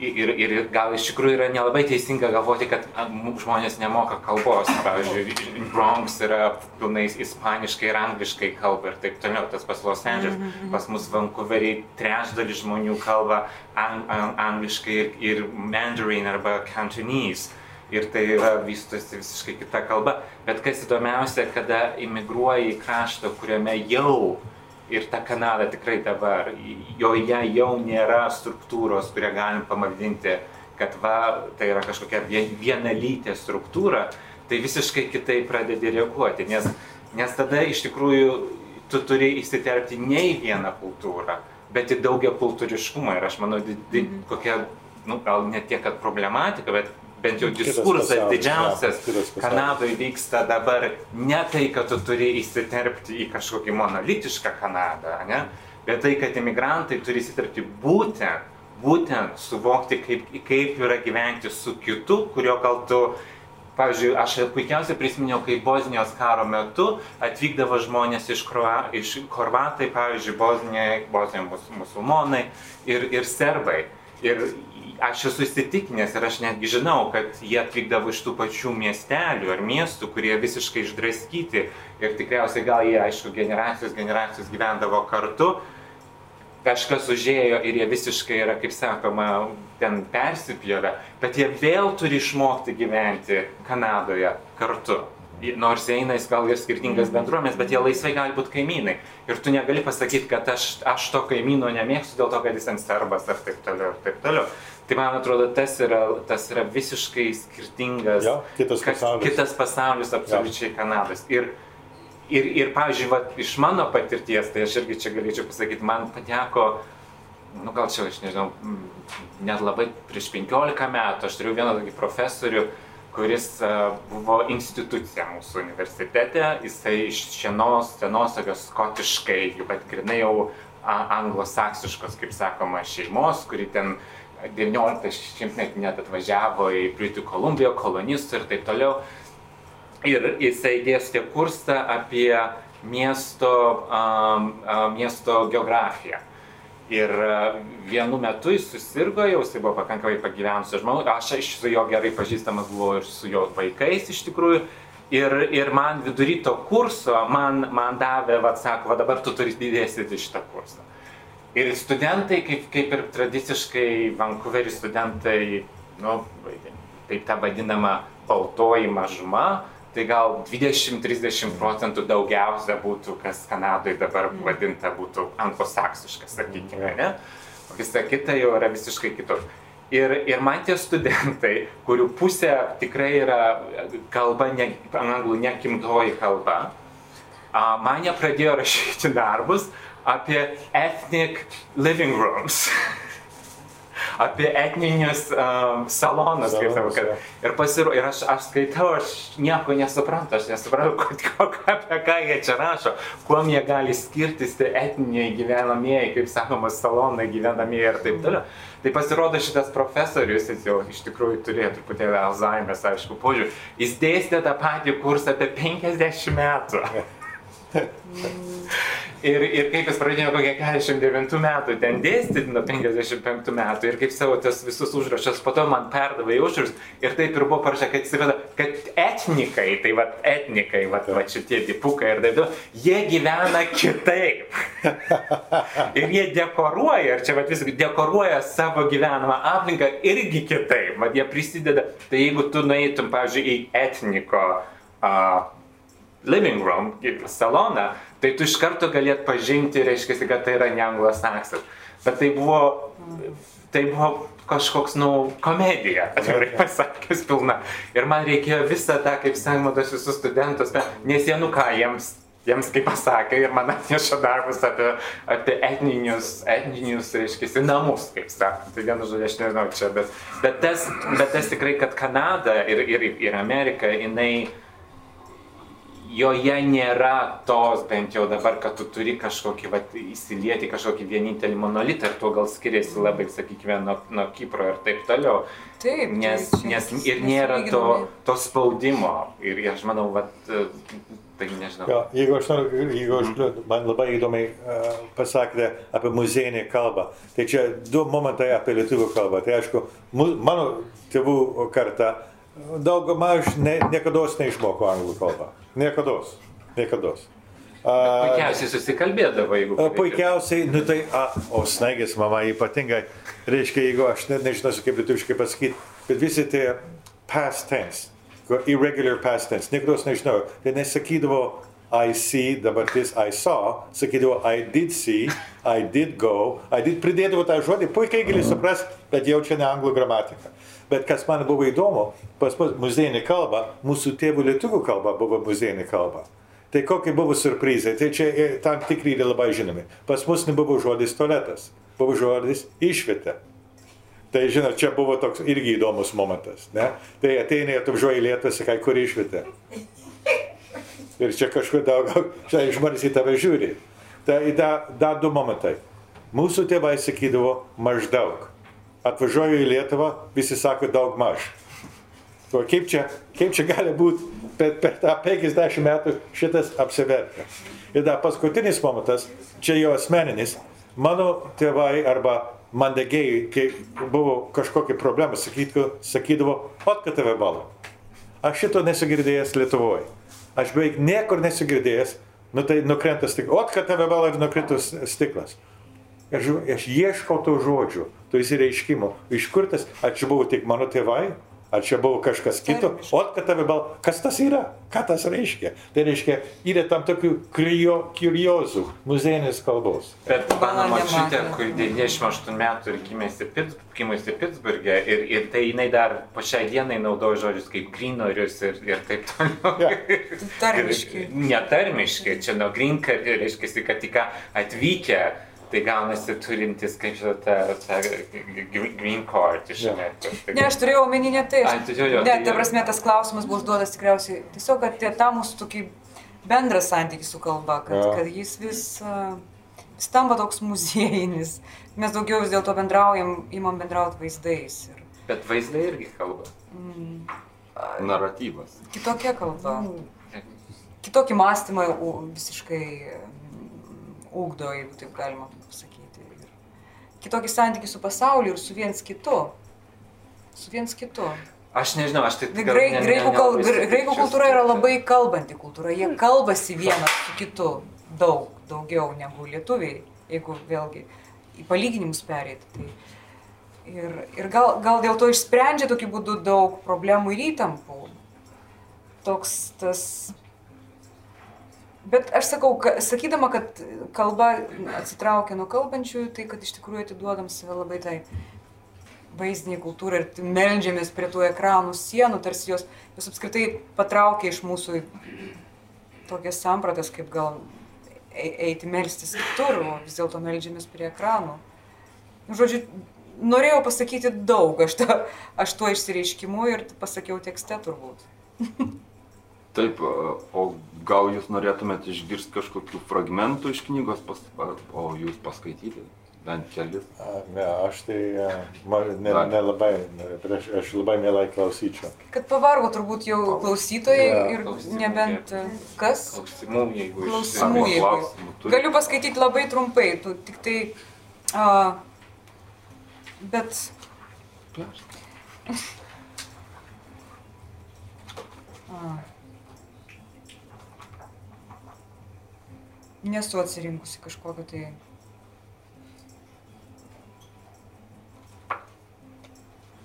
ir, ir gal iš tikrųjų yra nelabai teisinga galvoti, kad žmonės nemoka kalbos. Pavyzdžiui, Bronx yra pilnai ispaniškai ir angliškai kalba ir taip toliau. Tas pas Los Andželas, pas mus Vancouverį trečdalis žmonių kalba ang, ang, angliškai ir, ir mandarin arba cantonese. Ir tai yra vystosi visiškai kita kalba. Bet kas įdomiausia, kada imigruoji į kraštą, kuriame jau ir ta Kanada tikrai dabar, joje jau nėra struktūros, kurią galim pavadinti, kad va, tai yra kažkokia vie- vienalytė struktūra, tai visiškai kitaip pradedi reaguoti, nes, nes tada iš tikrųjų tu turi įsiterpti ne į vieną kultūrą, bet į daugia kultūriškumą. Ir aš manau, di, di, Mhm. kokia, nu, gal ne tiek, kad problematika, bet bent jau diskursas didžiausias. Kanadoje vyksta dabar ne tai, kad tu turi įsiterpti į kažkokį monolitišką Kanadą, ne? bet tai, kad imigrantai turi įsiterpti būtent, būtent suvokti, kaip, kaip yra gyventi su kitu, kurio gal tu Pavyzdžiui, aš puikiausiai prisiminiau, kai Bosnijos karo metu atvykdavo žmonės iš, Kroa, iš Korvatai, pavyzdžiui, Bosnijoje, Bosnijoje mus, musulmonai ir, ir serbai. Ir aš esu įsitikinęs ir aš netgi žinau, kad jie atvykdavo iš tų pačių miestelių ar miestų, kurie visiškai išdraskyti ir tikriausiai gal jie, aišku, generacijos generacijos gyvendavo kartu, kažkas užėjo ir jie visiškai yra, kaip sakoma, ten persipjovę, bet jie vėl turi išmokti gyventi Kanadoje kartu. Nors jie eina į gal ir skirtingas bendruomenės, bet jie laisvai gali būti kaimynai. Ir tu negali pasakyti, kad aš, aš to kaimyno nemėgstu dėl to, kad jis ant serbas ar taip toliau, ir taip toliau. Tai man atrodo, tas yra, tas yra visiškai skirtingas, Jo, kitas pasaulis. kitas pasaulis absoliučiai Kanados. Ir Ir, ir pavyzdžiui, va, iš mano patirties, tai aš irgi čia galėčiau pasakyti, man pateko, nu gal čia, aš nežinau, mm, net labai prieš 15 metų, aš turėjau vieną tokį profesorių, kuris buvo institucija mūsų universitete, jisai iš senos, senos tokios skotiškai, bet grinai jau anglosaksiškos, kaip sakoma, šeimos, kuri ten 19 šimtmetį net atvažiavo į Britų Kolumbiją, kolonistų ir taip toliau. Ir jisai dėstė kursą apie miesto, um, miesto geografiją. Ir vienu metu jis susirgo, jau jisai buvo pakankamai pagyvenusios žmogus, aš su jo gerai pažįstamas buvau ir su jo vaikais iš tikrųjų. Ir, ir man vidury to kurso, man, man davė, vad sako, va dabar tu turi dėstyti šitą kursą. Ir studentai, kaip, kaip ir tradiciškai Vancouverį studentai, nu, taip ta vadinama baltoji mažuma, tai gal 20-30 procentų daugiausia būtų, kas Kanadoje dabar vadinta būtų anglosaksiškas, sakykime, ne? O visa kita jau yra visiškai kitur. Ir, ir man tie studentai, kurių pusė tikrai yra kalba, ne, anglų nekimtoji kalba, a, man jie pradėjo rašyti darbus apie ethnic living rooms. apie etninius um, salonus, kaip sakau. kad- Ir, pasiro, ir aš, aš skaitau, aš nieko nesuprantu, aš nesuprantu, ko- apie ką jie čia rašo, kuo jie gali skirtis tie etniniai gyvenamieji, kaip sakoma, salonai gyvenamieji ir taip toliau. Tai pasirodo šitas profesorius, jis jau iš tikrųjų turėjo truputėlį Alzheimer's, aišku, požiūrį. Jis dėstė tą patį kursą apie 50 metų. Ir, ir kaip jis pradėjo kokie 49 metų ten dėstyti nuo 55 metų ir kaip savo tas visus užrašus po to man perdavė į užrašus ir taip ir buvo parašyta, kad, vada, kad etnikai, tai va etnikai, va, va šitie dipukai ir taip toliau, jie gyvena kitaip. ir jie dekoruoja, ir čia va vis dekoruoja savo gyvenamą aplinką irgi kitaip, va jie prisideda. Tai jeigu tu nueitum, pavyzdžiui, į etniko uh, living room, saloną, tai tu iš karto galėt pažinti, reiškia, kad tai yra ne anglosaksas. Bet tai buvo, tai buvo kažkoks, nu, komedija, atvirai pasakius, pilna. Ir man reikėjo visą tą, kaip sakoma, tos visus studentus, nes jie, nu ką, jiems, jiems kaip pasakė, ir man atneša darbus apie, apie etninius, etninius, reiškia, namus, kaip sakoma. Tai vienu žodžiu, aš nežinau čia, bet, bet, tas, bet tas tikrai, kad Kanada ir, ir, ir Amerika, jinai joje nėra tos, bent jau dabar, kad tu turi kažkokį, va, įsilieti kažkokį vienintelį monolitą ir tuo gal skiriasi labai, sakykime, nuo, nuo Kipro ir taip toliau. Taip, Nes, tai čia nes ir nėra to, to spaudimo. Ir aš manau, va, tai nežinau. Jo, jeigu aš noriu, jeigu aš, man labai įdomiai uh, pasakėte apie muziejinę kalbą, tai čia du momentai apie lietuvių kalbą. Tai aišku, mu, mano tėvų karta daugumaž ne, niekada neišmoko anglų kalbą. Niekada. Niekada. Puikiausiai susikalbėdavo, jeigu. A, Puikiausiai, nu tai, a, o snaigės mama ypatingai, reiškia, jeigu aš net nežinosiu, kaip lietuviškai pasakyti, bet visi tie past tense, irregular past tense, niekada nežinau, tai nesakydavo I see, dabartis I saw, sakydavo I did see, I did go, I did pridėdavo tą žodį, puikiai gali suprasti, bet jau čia ne anglų gramatika. Bet kas man buvo įdomu, pas mus muziejinė kalba, mūsų tėvų lietuvių kalba buvo muziejinė kalba. Tai kokie buvo surprizai? Tai čia e, tam tikri yra labai žinomi. Pas mus nebuvo žodis tualetas, buvo žodis išvietė. Tai žinot, čia buvo toks irgi įdomus momentas. Ne? Tai ateina, atvažiuoja į Lietuvą, sakai, kur išvietė. Ir čia kažkur daugiau, čia žmonės į tave žiūri. Tai da, da du momentai. Mūsų tėvai sakydavo maždaug. Atvažiuoju į Lietuvą, visi sako daug maž. O kaip čia, kaip čia gali būti per, per tą 50 metų šitas apsivertė. Ir dar paskutinis momentas, čia jo asmeninis, mano tėvai arba mandagiai, kai buvo kažkokia problema, sakydavo, sakydavo ot, kad tave balo. Aš šito nesugirdėjęs Lietuvoje. Aš beveik niekur nesugirdėjęs, nu tai nukrenta stiklas. Ot, kad tave balo ir nukritus stiklas. Aš, aš ieškau tų žodžių, tų įsireiškimų. Iš kur tas, ar čia buvo tik mano tėvai, Ar čia buvo kažkas kito? O kad tave bal... Kas tas yra? Ką tas reiškia? Tai reiškia, yra tam tokių kuriozų muziejinės kalbos. Bet mano mačiutė, kuri 98 metų ir gimėsi, Pittsburgė ir, ir tai jinai dar po šiai dienai naudoja žodžius kaip grinorius ir, ir taip toliau. Ja. Tarmiški. Netarmiški, čia nuo green card reiškia, kad tik atvykę tai gaunasi turintis, kaip žinote, tą green card iš Amerikos. Ne, aš turėjau omeny ne tai. Ai, tu jo, jo, ne, tai ta prasme, tas klausimas buvo užduotas tikriausiai tiesiog, kad tie, tą mūsų tokį bendrą santykį su kalba, kad, Jo. kad jis vis, uh, vis tampa toks muziejinis. Mes daugiau vis dėlto bendraujam, imam bendrauti vaizdais. Ir, Bet vaizdai irgi kalba. Naratyvas. kitokia kalba. Kitokį mąstymą visiškai mm, ugdo, jeigu taip galima pasakyti. Ir kitokį santykį su pasauliu ir su viens kitu. Su viens kitu. Aš nežinau, aš taip Grei, graikų, kal, graikų kultūra yra labai kalbanti kultūra. Jie kalbasi vienas su kitu daug, daugiau negu lietuviai, jeigu vėlgi į palyginimus perėti. Tai ir ir gal, gal dėl to išsprendžia tokiu būdu daug problemų ir įtampų. Toks tas. Bet aš sakau, ka, sakydama, kad kalba atsitraukia nuo kalbančiųjų, tai kad iš tikrųjų atiduodam save labai tai vaizdiniai kultūrai ir meldžiamės prie tų ekranų sienų, tarsi jos, jos apskritai patraukia iš mūsų tokias sampratas, kaip gal ei- eiti melstis kitur, o vis dėlto meldžiamės prie ekranų. Nu, Žodžiu, norėjau pasakyti daug, aš, ta, aš tuo išsireiškimu ir pasakiau tekste turbūt. Taip, o gal jūs norėtumėte išgirsti kažkokių fragmentų iš knygos, pas, o jūs paskaityti bent kelis? A, Ne, aš tai ne, nelabai, ne, bet aš, aš labai mielai klausyčiau. Kad pavargo turbūt jau klausytojai Jo. ir Klausimų nebent e, kas. Klausimų, jeigu Klausimų, jeigu. klausimų turit? Galiu paskaityti labai trumpai, tu tik tai. A, bet. A. Nesu atsirinkusi kažkokio tai.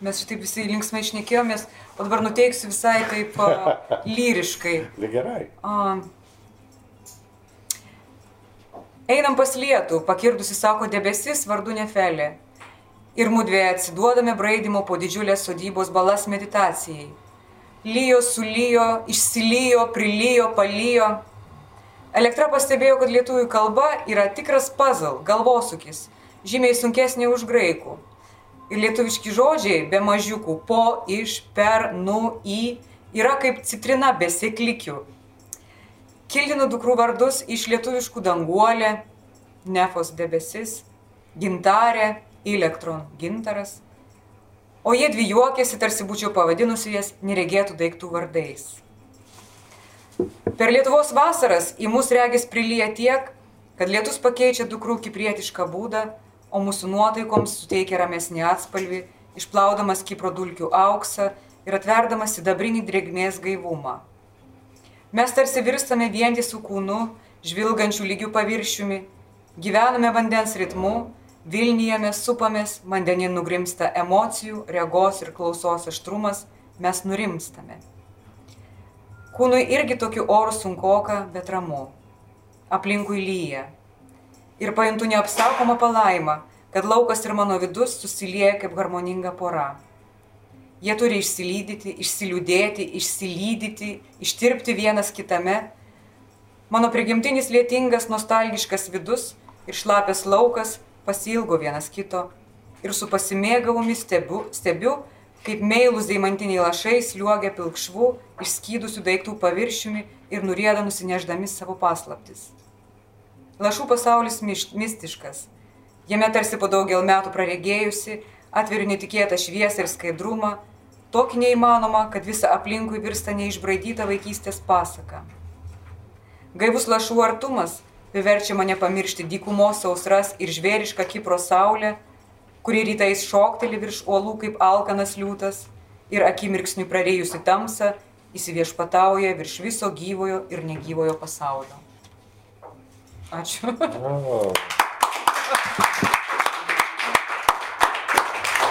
Mes šitaip visi linksmai išnekėjomės, o dabar nuteiksiu visai taip a, lyriškai. Tai gerai. A. Einam pas lietų, pakirdusi sako debesis vardu Nefelė. Ir mudvėje atsiduodame braidimo po didžiulės sodybos balas meditacijai. Lyjo, sulyjo, išsilyjo, prilijo, palyjo. Elektra pastebėjo, kad lietuvių kalba yra tikras puzzle, galvosūkis, žymiai sunkesnė už graikų. Ir lietuviški žodžiai be mažiukų po, iš, per, nu, į yra kaip citrina be sėklikių. Kildinu dukrų vardus iš lietuviškų danguolė, nefos debesis, gintarė, elektron gintaras. O jie dvi juokėsi, tarsi būčiau pavadinusi jas neregėtų daiktų vardais. Per Lietuvos vasaras į mus regis prilyja tiek, kad lietus pakeičia dukrų kiprietišką būdą, o mūsų nuotaikoms suteikia ramesnį atspalvį, išplaudamas kipro dulkių auksą ir atverdamas sidabrinį drėgmės gaivumą. Mes tarsi virstame vientisų kūnų, žvilgančių lygių paviršiumi, gyvename vandens ritmu, Vilniuje supamės, vandenin nugrimsta emocijų, regos ir klausos aštrumas, mes nurimstame. Kūnui irgi tokiu oru sunkoka, bet ramu. Aplinkui lyja. Ir pajuntu neapsakomą palaimą, kad laukas ir mano vidus susilieja kaip harmoninga pora. Jie turi išsilydyti, išsiliūdėti, išsilydyti, ištirpti vienas kitame, Mano prigimtinis lietingas, nostalgiškas vidus ir šlapės laukas pasilgo vienas kito ir su pasimėgavumi stebiu, stebiu kaip meilus deimantiniai lašai sliuogia pilkšvų, išskydusių daiktų paviršiumi ir nurieda nusineždami savo paslaptis. Lašų pasaulis mistiškas. Jame tarsi po daugel metų praregėjusi, atveriu netikėtą šviesą ir skaidrumą, tokį neįmanomą, kad visa aplinkui virsta neišbraidyta vaikystės pasaka. Gaivus lašų artumas priverčia mane pamiršti dykumos sausras ir žvėrišką Kipro saulę, kuri rytais šokteli virš uolų kaip alkanas liūtas ir akimirksniu prarėjusi tamsą įsiviešpatauja virš viso gyvojo ir negyvojo pasaulio. Ačiū. O,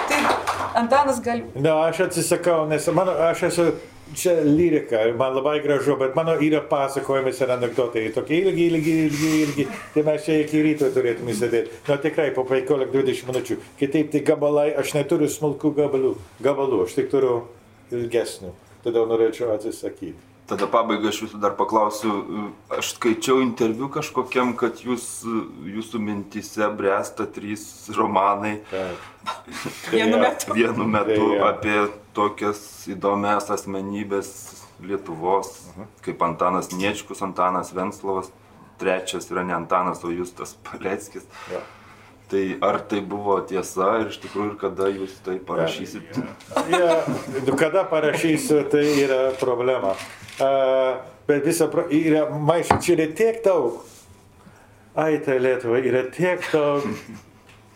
Tai Antanas gali. Na, aš atsisakau, nes mano, aš esu čia lyrika, man labai gražu, bet mano yra pasakojimas ir anegdotai. Tokie ilgi, ilgi, ilgi, ilgi. Tai mes čia iki ryto turėtume sėdėti. Na tikrai po 15-20 minučių. Kitaip tai gabalai, aš neturiu smulkų gabalų. Gabalų, aš tik turiu ilgesnių. Todėl norėčiau atsisakyti. Tada pabaigai aš jūsų dar paklausiu, aš skaičiau interviu kažkokiam, kad jūs, jūsų mintise bręsta trys romanai Taip. Vienu metu. vienu metu apie tokias įdomias asmenybės Lietuvos, kaip Antanas Niečkus, Antanas Venslovas, trečias yra ne Antanas, o Justas Paleckis. Jo. Tai ar tai buvo tiesa ir iš tikrųjų kada jūs tai parašysit? Ja, kada parašysiu, tai yra problema. Uh, bet visą, yra, maišų, čia yra tiek daug. Ai, tai Lietuva, yra tiek daug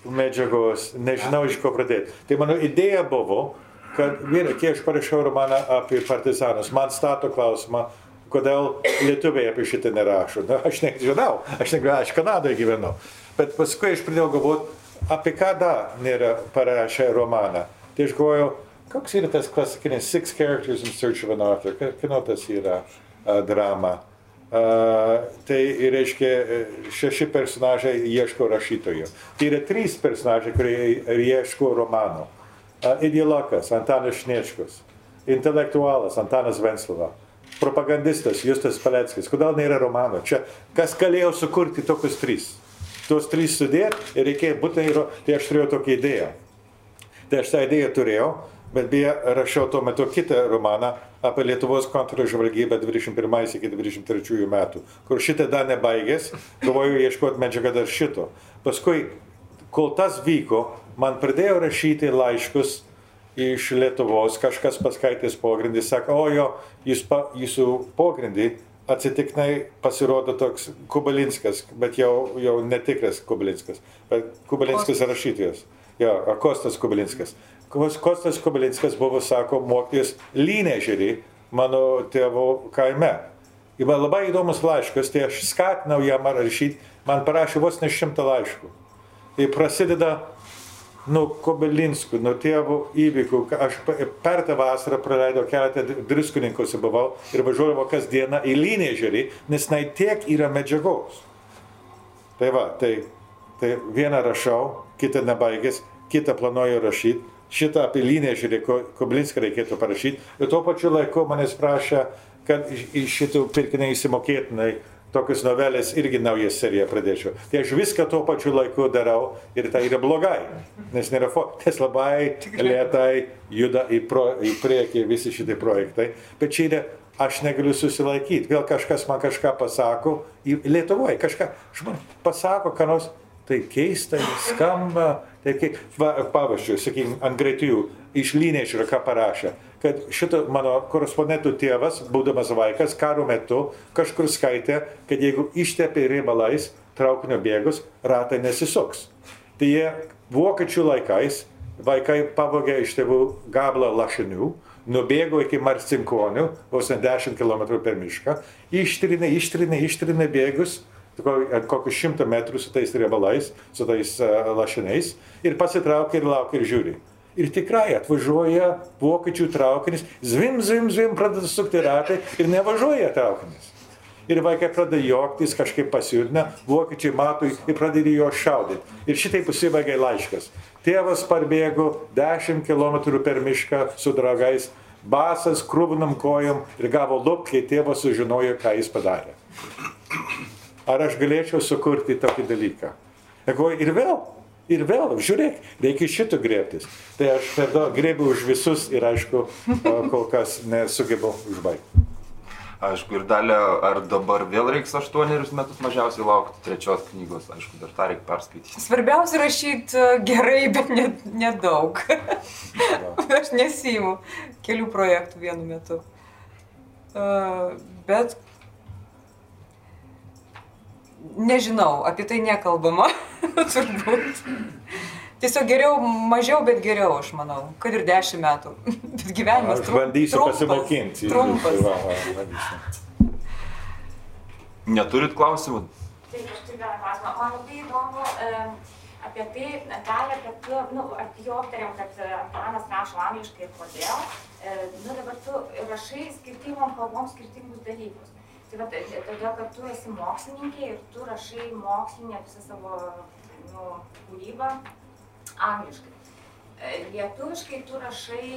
medžiagos, nežinau iš ko pradėti. Tai mano idėja buvo, kad vyrai, kai aš parašiau romaną apie partizanus, man stato klausimą, kodėl lietuviai apie šitą nerašo. Na, aš nežinau, aš, nežinau, aš Kanadoje gyvenau. Bet paskui aš pradėjau galvoti, apie ką dar nėra parašę romaną. Tai aš galvojau, koks yra tas klasikinis Six Characters in Search of an Author, kieno tas yra a, drama. A, tai reiškia, e, šeši personažai ieško rašytojo. Tai yra trys personažai, kurie ieško romano. A, Ideologas Antanas Šniečkus, intelektualas Antanas Venslava, propagandistas Justas Paleckis. Kodėl nėra romano? Čia kas galėjo sukurti tokius trys? Tuos trys sudėti ir reikėjo būtinai, ro- tai aš turėjau tokią idėją. Tai aš tą idėją turėjau, bet beje, rašiau tuo metu kitą romaną apie Lietuvos kontržvalgybą 21 iki 23 metų, kur šitą dar nebaigęs, galvoju ieškoti medžiagą dar šito. Paskui, kol tas vyko, man pradėjo rašyti laiškus iš Lietuvos, kažkas paskaitęs pogrindį, sako, o jo, jūs pa, jūsų pogrindį atsitiknai pasirodo toks Kubalinskas, bet jau, jau netikras Kubalinskas, bet Kubalinskas rašytojas. Jo, Kostas Kubalinskas. Kos- Kostas Kubalinskas buvo, sako, mokytis Lynežerį mano tėvo kaime. Ir man labai įdomus laiškas, tai aš skatinau jam rašyti, man parašė vos ne šimtą laiškų. Tai prasideda nuo Kobelinskų, nuo tėvų įvykių. Aš per tą vasarą praleidau keletą druskininkuose buvau ir važiuodavau kasdieną į Lynežerį, nes nai tiek yra medžiagos. Tai va, tai, tai vieną rašau, kitą nebaigęs, kitą planuoju rašyti. Šitą apie Lynežerį Ko- Koblinską reikėtų parašyti. Ir tuo pačiu laiku manęs prašė, kad iš šitų pirkiniai įsimokėtinai tokius novelės irgi naują seriją pradėčiau. Tai aš viską tuo pačiu laiku darau ir tai yra blogai, nes nėra nes labai lietai juda į, pro, į priekį visi šitie projektai. Bet čia yra, aš negaliu susilaikyti. Vėl kažkas man kažką pasako, Lietuvoje kažką, žmonės pasako, ką nors, tai keistai skamba. Tai kaip, pavyzdžiui, sakykime, ant greitijų iš Lynėžio ką parašė, kad šito mano korespondentų tėvas, būdamas vaikas, karo metu kažkur skaitė, kad jeigu ištepė riebalais traukinio bėgus, ratai nesisuks. Tai jie vokiečių laikais, vaikai pavogė iš tėvų gabalą lašinių, nubėgo iki Marcinkonių, vos ne 10 km per mišką, ištrinė, ištrinė, ištrinė bėgus, ko- kokius šimtą metrų su tais riebalais, su tais uh, lašiniais ir pasitraukia ir laukia ir žiūri. Ir tikrai atvažiuoja vokiečių traukinis, zvim, zvim, zvim, pradeda sukti ratai ir nevažiuoja traukinis. Ir vaikai pradeda juoktis, kažkaip pasiūdina, vokiečiai mato ir pradeda jo šaudyti. Ir šitai pasibaigia laiškas. Tėvas parbėgo 10 km per mišką su draugais, basas, krūvinam kojom ir gavo lup, kai tėvas sužinojo, ką jis padarė. ar aš galėčiau sukurti tokį dalyką. Ir vėl, ir vėl, žiūrėk, reikia šito griebtis. Tai aš tada grėbiu už visus ir aišku, kol kas nesugebu užbaigti. Aišku, ir dalė, ar dabar vėl reiks aštuonerius metus mažiausiai laukti trečios knygos, aišku, dar tą reikia perskaityti. Svarbiausia rašyti gerai, bet nedaug. Ne aš nesijimu kelių projektų vienu metu. Uh, bet nežinau, apie tai nekalbama, turbūt. Tiesiog geriau, mažiau, bet geriau, aš manau, kad ir dešimt metų. Bet gyvenimas aš bandysiu trumpas, pasimokinti. Trumpas. Va, va, bandysiu. Neturit klausimų? Taip, aš turiu vieną klausimą. Man labai įdomu e, apie tai, dalį, kad tu, nu, jau aptarėm, kad Antanas rašo angliškai ir kodėl. E, nu, dabar tu rašai skirtingom kalbom skirtingus dalykus. Tai va, todėl, kad tu esi mokslininkė ir tu rašai mokslinę visą savo nu, kūrybą angliškai. E, lietuviškai tu rašai,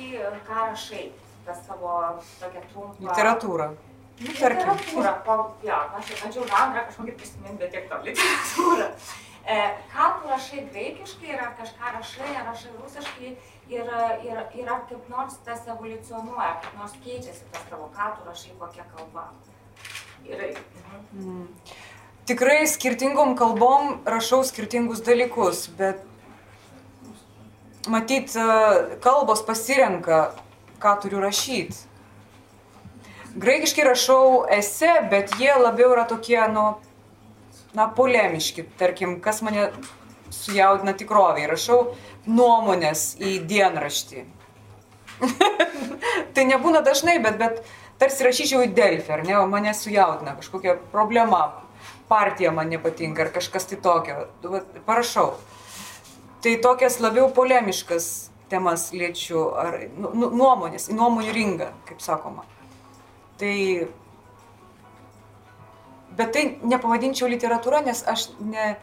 ką rašai, tą savo tokią trumpą. Literatūrą. Nu, literatūrą, po, jo, aš jau bandžiau žanrą kažkokį prisiminti, bet tiek to literatūrą. E, ką tu rašai graikiškai, ar kažką rašai, ar rašai rusiškai, ir, ir, ir ar kaip nors tas evoliucionuoja, kaip nors keičiasi tas tavo, ką tu rašai, kokia kalba. Ir, mm. Tikrai skirtingom kalbom rašau skirtingus dalykus, bet matyt, e, kalbos pasirenka, ką turiu rašyti. Graikiškai rašau ese, bet jie labiau yra tokie, nu, na, polemiški. Tarkim, kas mane sujaudina tikroviai. Rašau nuomonės į dienraštį. tai nebūna dažnai, bet, bet tarsi rašyčiau į Delfį, ar ne, o mane sujaudina kažkokia problema, partija man nepatinka ar kažkas tai tokio. Parašau tai tokias labiau polemiškas temas liečiu, ar nu, nu, nuomonės, nuomonių ringą, kaip sakoma. Tai, bet tai nepavadinčiau literatūra, nes aš ne,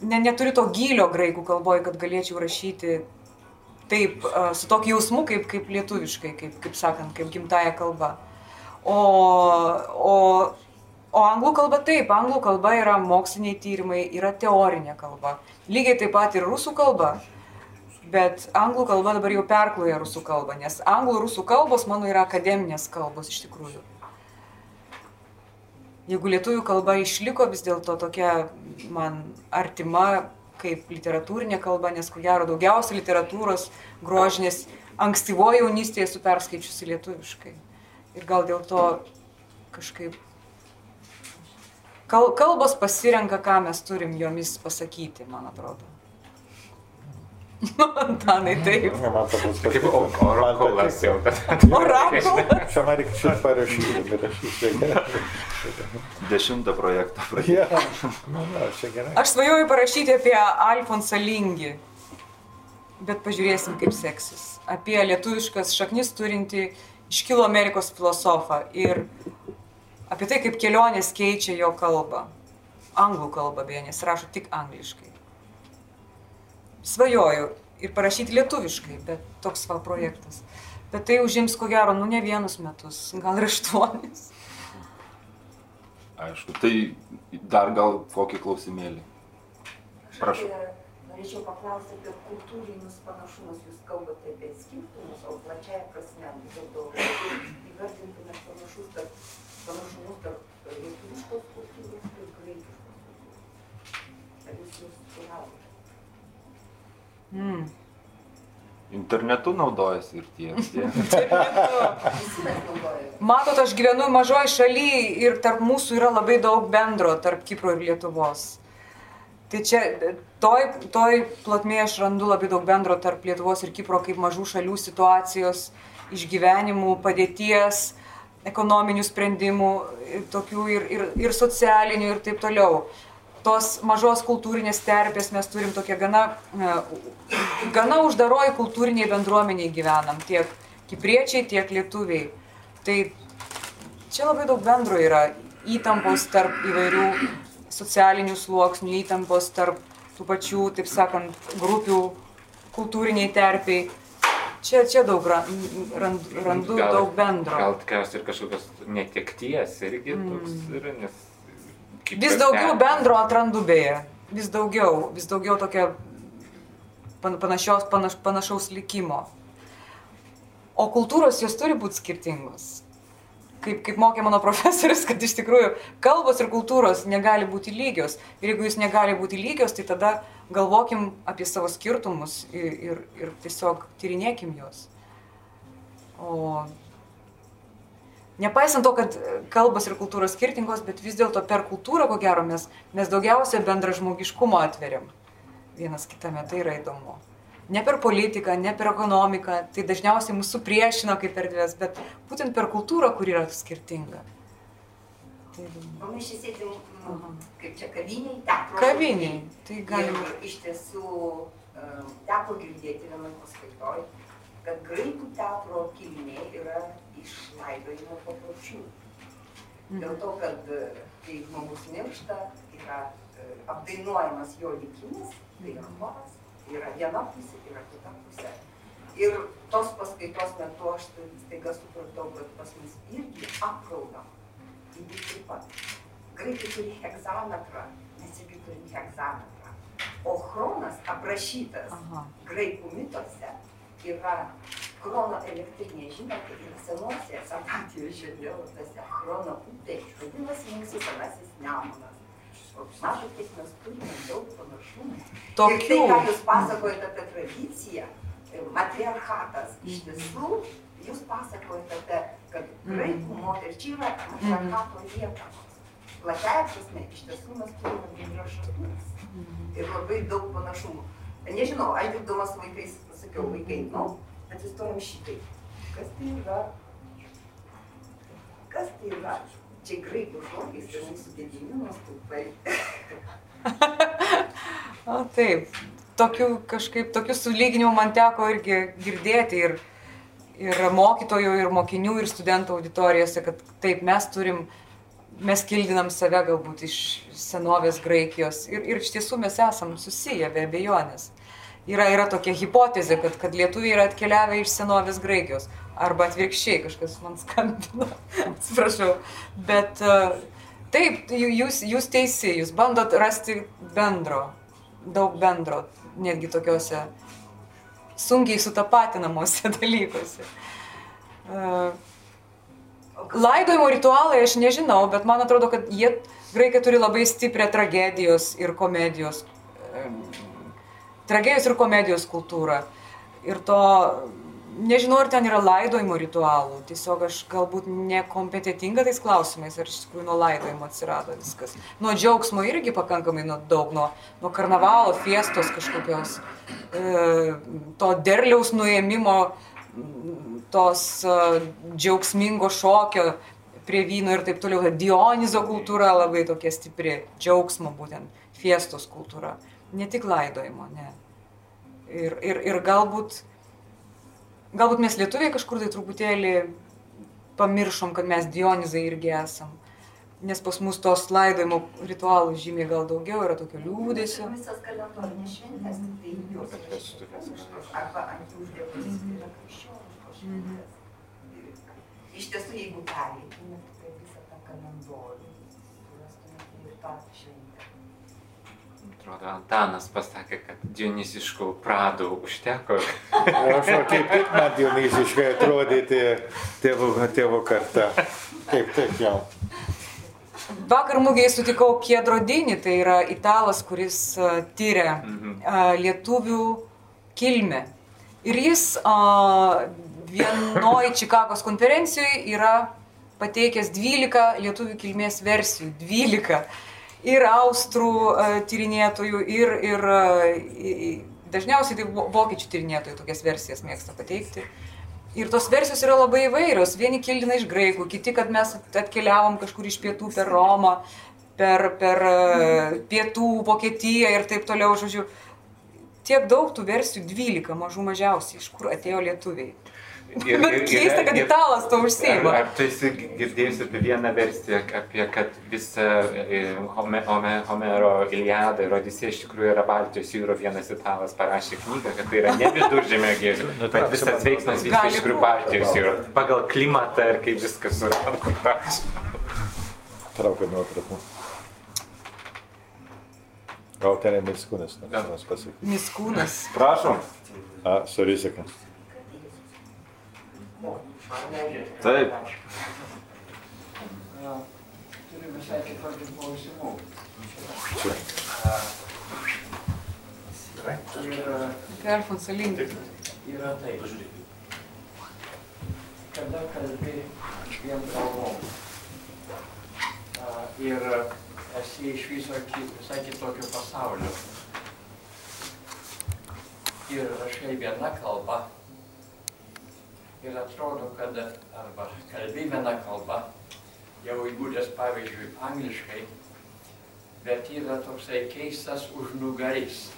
ne, neturiu to gylio graikų kalboje, kad galėčiau rašyti taip, su tokiu jausmu, kaip, kaip lietuviškai, kaip, kaip sakant, kaip gimtaja kalba. O, o O anglų kalba taip, anglų kalba yra moksliniai tyrimai, yra teorinė kalba. Lygiai taip pat ir rusų kalba. Bet anglų kalba dabar jau perkloja rusų kalbą, nes anglų ir rusų kalbos mano yra akademinės kalbos iš tikrųjų. Jeigu lietuvių kalba išliko vis dėlto tokia man artima kaip literatūrinė kalba, nes ko gero daugiausia literatūros grožinės ankstyvoje jaunystėje esu perskaičiusi lietuviškai. Ir gal dėl to kažkaip Kal, kalbos pasirenka, ką mes turim jomis pasakyti, man atrodo. Antanai, taip. Ne, man paprastas. Kaip orakulas jau. Orakulas. Čia man reikia šitą parašyti, aš. Dešimtą projektą pradėjau. Ja, nu, na, čia gerai. Aš svajoju parašyti apie Alfonsą Lingį, bet pažiūrėsim, kaip seksis. Apie lietuviškas šaknis turinti iškilo Amerikos filosofą ir apie tai, kaip kelionės keičia jo kalbą. Anglų kalbą beje, nes rašo tik angliškai. Svajoju ir parašyti lietuviškai, bet toks va projektas. Bet tai užims ko gero, nu ne vienus metus, gal ir aštuonis. Aišku, tai dar gal kokį klausimėlį. Prašau. Norėčiau paklausti apie kultūrinius panašumus. Jūs kalbate apie skirtumus, o plačiaja prasme vis dėlto įvardintumėt panašus tarp panašumus tarp lietuviškos kultūros ir graikiškos kultūros. Ar jūs jūs suraudote? Mm. Internetu naudojasi ir tie. Matot, aš gyvenu mažoji šaly ir tarp mūsų yra labai daug bendro, tarp Kipro ir Lietuvos. Tai čia toj, toj plotmėje aš randu labai daug bendro tarp Lietuvos ir Kipro kaip mažų šalių situacijos, išgyvenimų, padėties, ekonominių sprendimų, tokių ir, ir, ir socialinių ir taip toliau. Tos mažos kultūrinės terpės mes turim tokią gana, gana uždaroji kultūriniai bendruomeniai gyvenam, tiek kipriečiai, tiek lietuviai. Tai čia labai daug bendro yra įtampos tarp įvairių socialinių sluoksnių, įtampos tarp tų pačių, taip sakant, grupių kultūriniai terpiai čia, čia daug rand, randu gal, daug bendro. Gal tikriausiai ir kažkokios netekties irgi mm. toks yra, nes Vis daugiau ten. bendro atrandu beje. Vis daugiau, vis daugiau tokia pan- panašios, panaš, panašaus likimo. O kultūros jos turi būti skirtingos. Kaip, kaip mokė mano profesorius, kad iš tikrųjų kalbos ir kultūros negali būti lygios. Ir jeigu jūs negali būti lygios, tai tada galvokim apie savo skirtumus ir, ir, ir tiesiog tyrinėkim juos. O Nepaisant to, kad kalbos ir kultūros skirtingos, bet vis dėlto per kultūrą, ko gero, mes, mes daugiausia bendra žmogiškumo atveriam vienas kitame, tai yra įdomu. Ne per politiką, ne per ekonomiką, tai dažniausiai mūsų priešina kaip erdvės, bet būtent per kultūrą, kur yra skirtinga. Tai. O mes čia sėdim, mm, kaip čia kaviniai, teatro. Kaviniai, tai galima. Ir iš tiesų teko girdėti vienoj paskaitoj, kad graikų teatro kilmė yra iš laidojimo papročių. Dėl to, kad kai žmogus miršta, yra apdainuojamas jo likimas, tai yra choras, yra viena pusė, yra kita pusė. Ir tos paskaitos metu aš tai staiga supratau, kad pas mus irgi apkalbama. Lygiai taip pat. Graikai turi hegzametrą, mes irgi turim hegzametrą. O chronas aprašytas Aha. graikų mituose yra chrono elektrinė, žinote, yra senose Sarmatijos žemėlapiuose chrono upė, vadinasi mūsų senasis nemunas. Kiek mes turime daug panašumų. Ir tai, Tokių. ką jūs pasakojate apie tradiciją, matriarchatas, iš tiesų, jūs pasakojate apie, kad graikų moteris, čia yra matriarchato liekanos. Plačiaja prasme, iš tiesų mes turime bendras šaknis ir labai daug panašumų. Nežinau, aš dirbdamas su vaikais sakiau, vaikai, nu, atsistojom šitai. Kas tai yra? Kas tai yra? Čia graikų žodis ir mūsų gedimino stulpai. O taip, tokių kažkaip, tokių sulyginimų man teko irgi girdėti ir, ir mokytojų, ir mokinių, ir studentų auditorijose, kad taip mes turim, mes kildinam save galbūt iš senovės Graikijos ir, ir iš tiesų mes esam susiję be abejonės. Yra, yra tokia hipotezė, kad, kad lietuviai yra atkeliavę iš senovės Graikijos. Arba atvirkščiai, kažkas man skambino, atsiprašau. Bet e, taip, jū- jūs, jūs teisi, jūs bandot rasti bendro, daug bendro, netgi tokiuose sunkiai sutapatinamuose dalykuose. E, Laidojimo ritualai aš nežinau, bet man atrodo, kad jie, graikai turi labai stiprią tragedijos ir komedijos, tragedijos ir komedijos kultūrą. Ir to, nežinau, ar ten yra laidojimo ritualų, tiesiog aš galbūt nekompetitinga tais klausimais, ar iš tikrųjų nuo laidojimo atsirado viskas. Nuo džiaugsmo irgi pakankamai nuo daug, nuo, nuo karnavalo, fiestos kažkokios, e, to derliaus nuėmimo, tos e, džiaugsmingo šokio prie vyno ir taip toliau. Dionizo kultūra labai tokia stipri, džiaugsmo būtent, fiestos kultūra. Ne tik laidojimo, ne. Ir, ir, ir galbūt, galbūt mes lietuviai kažkur tai truputėlį pamiršom, kad mes Dionizai irgi esam. Nes pas mus tos laidojimo ritualų žymiai gal daugiau yra tokio liūdėsio. Visas kalendorinės šventės, tai yra krikščioniškos, arba ant jų uždėtos yra krikščioniškos šventės. Ir Iš tiesų, jeigu pereitumėte per visą tą kalendorių, surastumėte ir tą šventę. Atrodo, Antanas pasakė, kad dioniziškų pradų užteko. Aš jau kaip tik man dioniziškai atrodyti tėvų, tėvų karta. Taip, taip jau. Vakar mūgiai sutikau Kiedrodinį, tai yra italas, kuris tyria Mhm. lietuvių kilmę. Ir jis uh, vienoj Čikagos konferencijoje yra pateikęs 12 lietuvių kilmės versijų. 12. Ir austrų uh, tyrinėtojų, ir, ir i- dažniausiai tai vo- vokiečių tyrinėtojų tokias versijas mėgsta pateikti. Ir tos versijos yra labai įvairios. Vieni kildina iš graikų, kiti, kad mes atkeliavom kažkur iš pietų per Romą, per, per e, pietų Vokietiją ir taip toliau, žodžiu. Tiek daug tų versijų, 12 mažų mažiausiai, iš kur atėjo lietuviai. Ir- Bet ir- keista, kad italas to Ar, užsieima. ar tu esi girdėjęs apie vieną versiją, apie kad visa e, Home, Home, Homero Iliada ir Odisėja iš tikrųjų yra Baltijos jūro, vienas italas parašė knygą, kad tai yra ne viduržėmio gėrių, bet visas veiksmas vyksta iš tikrųjų. Baltijos jūro, pagal klimatą ir kaip viskas surado. Traukia nuotraukų. Gal ten ir miskūnas, nors pasakyti. Miskūnas. Prašom. A, su rizika. Taip. Turiu visai kitokių klausimų. Ir Mikrofon sulinki. yra taip. Kada kalbi vien kalbom a, ir esi iš viso visai kitokio pasaulio ir rašai viena kalba ir atrodo, kad arba kalbi viena kalba, jau įgūdęs pavyzdžiui angliškai, bet yra toksai keistas užnugaris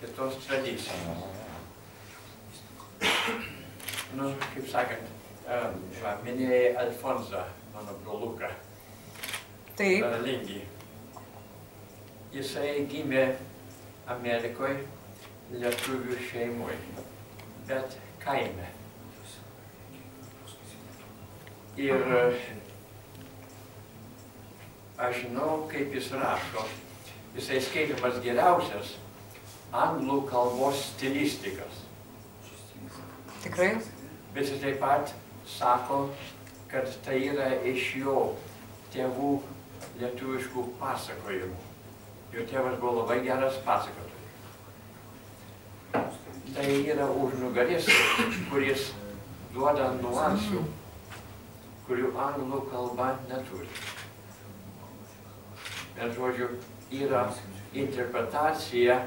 kitos tradicijos. Nu, kaip sakant, va, minėjai Alfonsą, mano broluką, Taip. Lingį. Jisai gimė Amerikoje lietuvių šeimoje, bet kaime. Ir aš žinau, kaip jis rašo. Jisai skaitomas geriausias anglų kalbos stilistikas. Tikrai? Bet jis taip pat sako, kad tai yra iš jo tėvų lietuviškų pasakojimų. Jo tėvas buvo labai geras pasakotojas. Tai yra užnugaris, kuris duoda nuansų, kurių anglų kalba neturi. Bet žodžiu, yra interpretacija,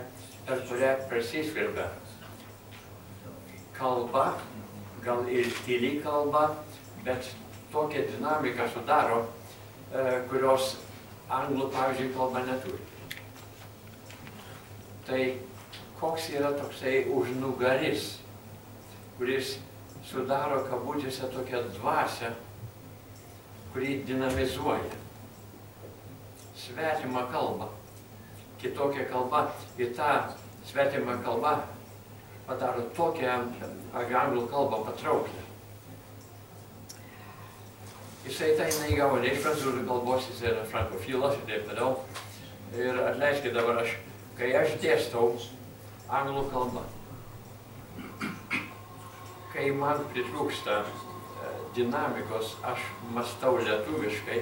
per kurią prasiskverbia kalba, gal ir tyli kalba, bet tokią dinamiką sudaro, e, kurios anglų, pavyzdžiui, kalba neturi. Tai koks yra toksai užnugaris, kuris sudaro kabutėse tokią dvasę, kuri dinamizuoja svetimą kalbą, kitokią kalbą ir tą svetimą kalbą padaro tokią anglų kalbą patrauklę. Jisai tai neįgavo ne iš prancūzų kalbos, jis yra frankofilas ir taip toliau. Ir atleiskit dabar aš, kai aš dėstau anglų kalbą, kai man pritrūksta e, dinamikos, aš mastau lietuviškai,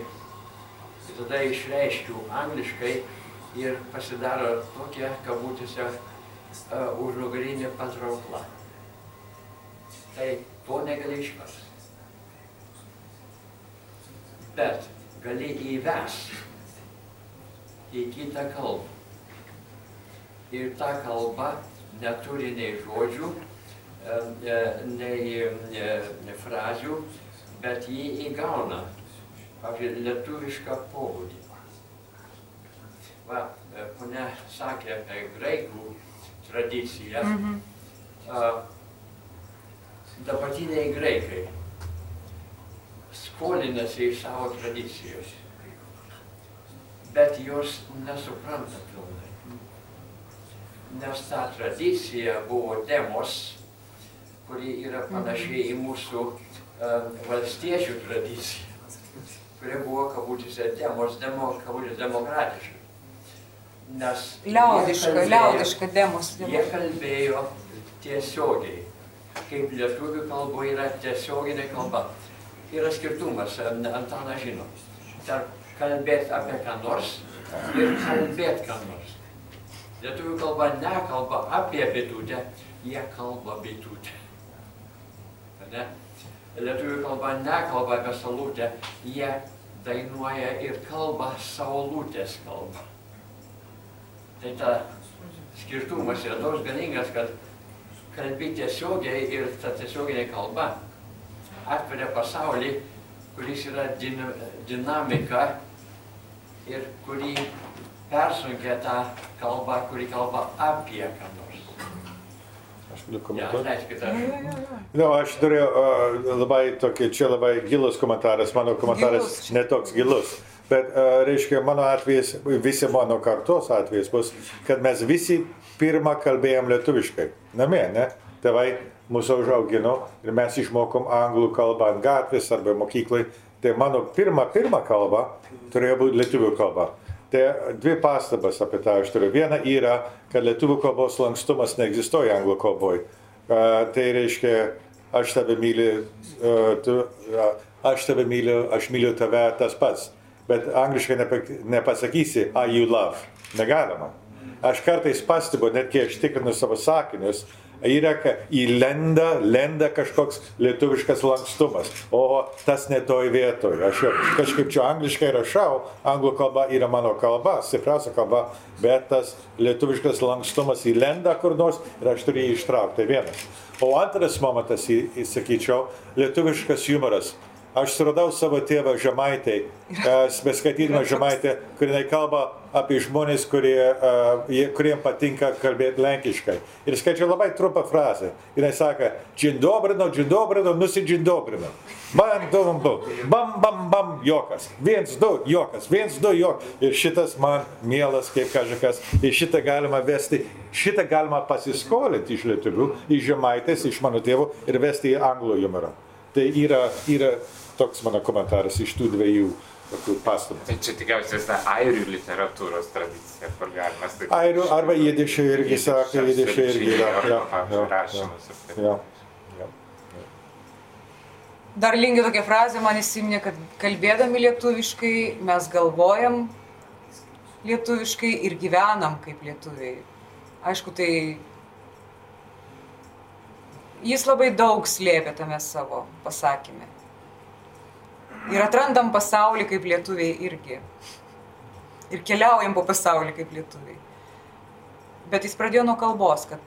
tada išreiškiu angliškai ir pasidaro tokia, kabutėse, uh, užnugarinė patraukla. Tai to negali išversti. Bet gali įvesti į kitą kalbą. Ir ta kalba neturi nei žodžių, e, nei e, frazių, bet jį įgauna, pavyzdžiui, lietuvišką pobūdį. Va, e, ponia sakė apie graikų tradiciją. Mhm. A, Dabartiniai graikai skolinasi iš savo tradicijos, bet jos nesupranta pilnai. Nes ta tradicija buvo demos, kuri yra panašiai į mūsų um, valstiečių tradiciją, kuri buvo kabutėse demos, demo, kabutėse demokratiška. Nes Liaudiška, liaudiška demos. Jie kalbėjo tiesiogiai, kaip lietuvių kalboje yra tiesioginė kalba. Yra skirtumas, Antanas žino, tarp kalbėti apie ką nors ir kalbėti ką nors. Lietuvių kalba nekalba apie bitutę, jie kalba bitutę. Ne? Lietuvių kalba nekalba apie salutę, jie dainuoja ir kalba saulutės kalbą. Tai ta skirtumas yra toks galingas, kad kalbi tiesiogiai ir ta tiesioginė kalba atveria pasaulį, kuris yra din, dinamika ir kuri persunkia tą kalbą, kuri kalba apie ką nors. Aš galiu Ja, komentuoti. aš Nu, aš turėjau uh, labai tokį, čia labai gilus komentaras, mano komentaras Gilus. netoks gilus. Bet, uh, reiškia, mano atvejis, visi mano kartos atvejis bus, kad mes visi pirmą kalbėjom lietuviškai. Namie, ne? Tėvai mūsų užaugino ir mes išmokom anglų kalbą ant gatvės arba mokyklai. Tai mano pirma, pirma kalba turėjo būti lietuvių kalba. Tai dvi pastabas apie tą aš turiu. Viena yra, kad lietuvių kalbos lankstumas neegzistuoja anglų kalboje. Tai reiškia, aš tave myliu, uh, tu, uh, aš tave myliu, aš myliu tave tas pats. Bet angliškai nepa, nepasakysi, I you love. Negalima. Aš kartais pastebiu, net kai aš tikrinu savo sakinius, yra, įlenda, lenda kažkoks lietuviškas lankstumas. O tas netoj vietoj. Aš kažkaip čia angliškai rašau, anglų kalba yra mano kalba, stipriausia kalba, bet tas lietuviškas lankstumas įlenda kur nors ir aš turiu jį ištraukti. Vienas. O antras momentas, įsakyčiau, lietuviškas humoras. Aš suradau savo tėvą Žemaitį, beskaitydama Žemaitę, kur jinai kalba apie žmonės, kurie, kuriems patinka kalbėti lenkiškai. Ir skaičiau labai trumpą frazę. Jinai sako, džindobrino, džindobrino, nusidžindobrino. Bam, dum, bum, bam, bam, bam, jokas. Viens, du, jokas, viens, du, jokas. Ir šitas man mielas, kaip kažkas. Ir šitą galima vesti, šitą galima pasiskolinti iš lietuvių, iš žemaitės, iš mano tėvų ir vesti į anglų humorą. Tai yra, yra toks mano komentaras iš tų dviejų tokių pastabų. Tai čia tikriausiai ta airių literatūros tradicija, kur galima sakyti. Airių arba jidišai irgi sako, jidišai irgi yra. Dar lingi tokia frazė man įsiminė, kad kalbėdami lietuviškai mes galvojam lietuviškai ir gyvenam kaip lietuviai. Aišku, tai jis labai daug slėpė tame savo pasakymė. Ir atrandam pasaulį kaip lietuviai irgi. Ir keliaujam po pasaulį kaip lietuviai. Bet jis pradėjo nuo kalbos, kad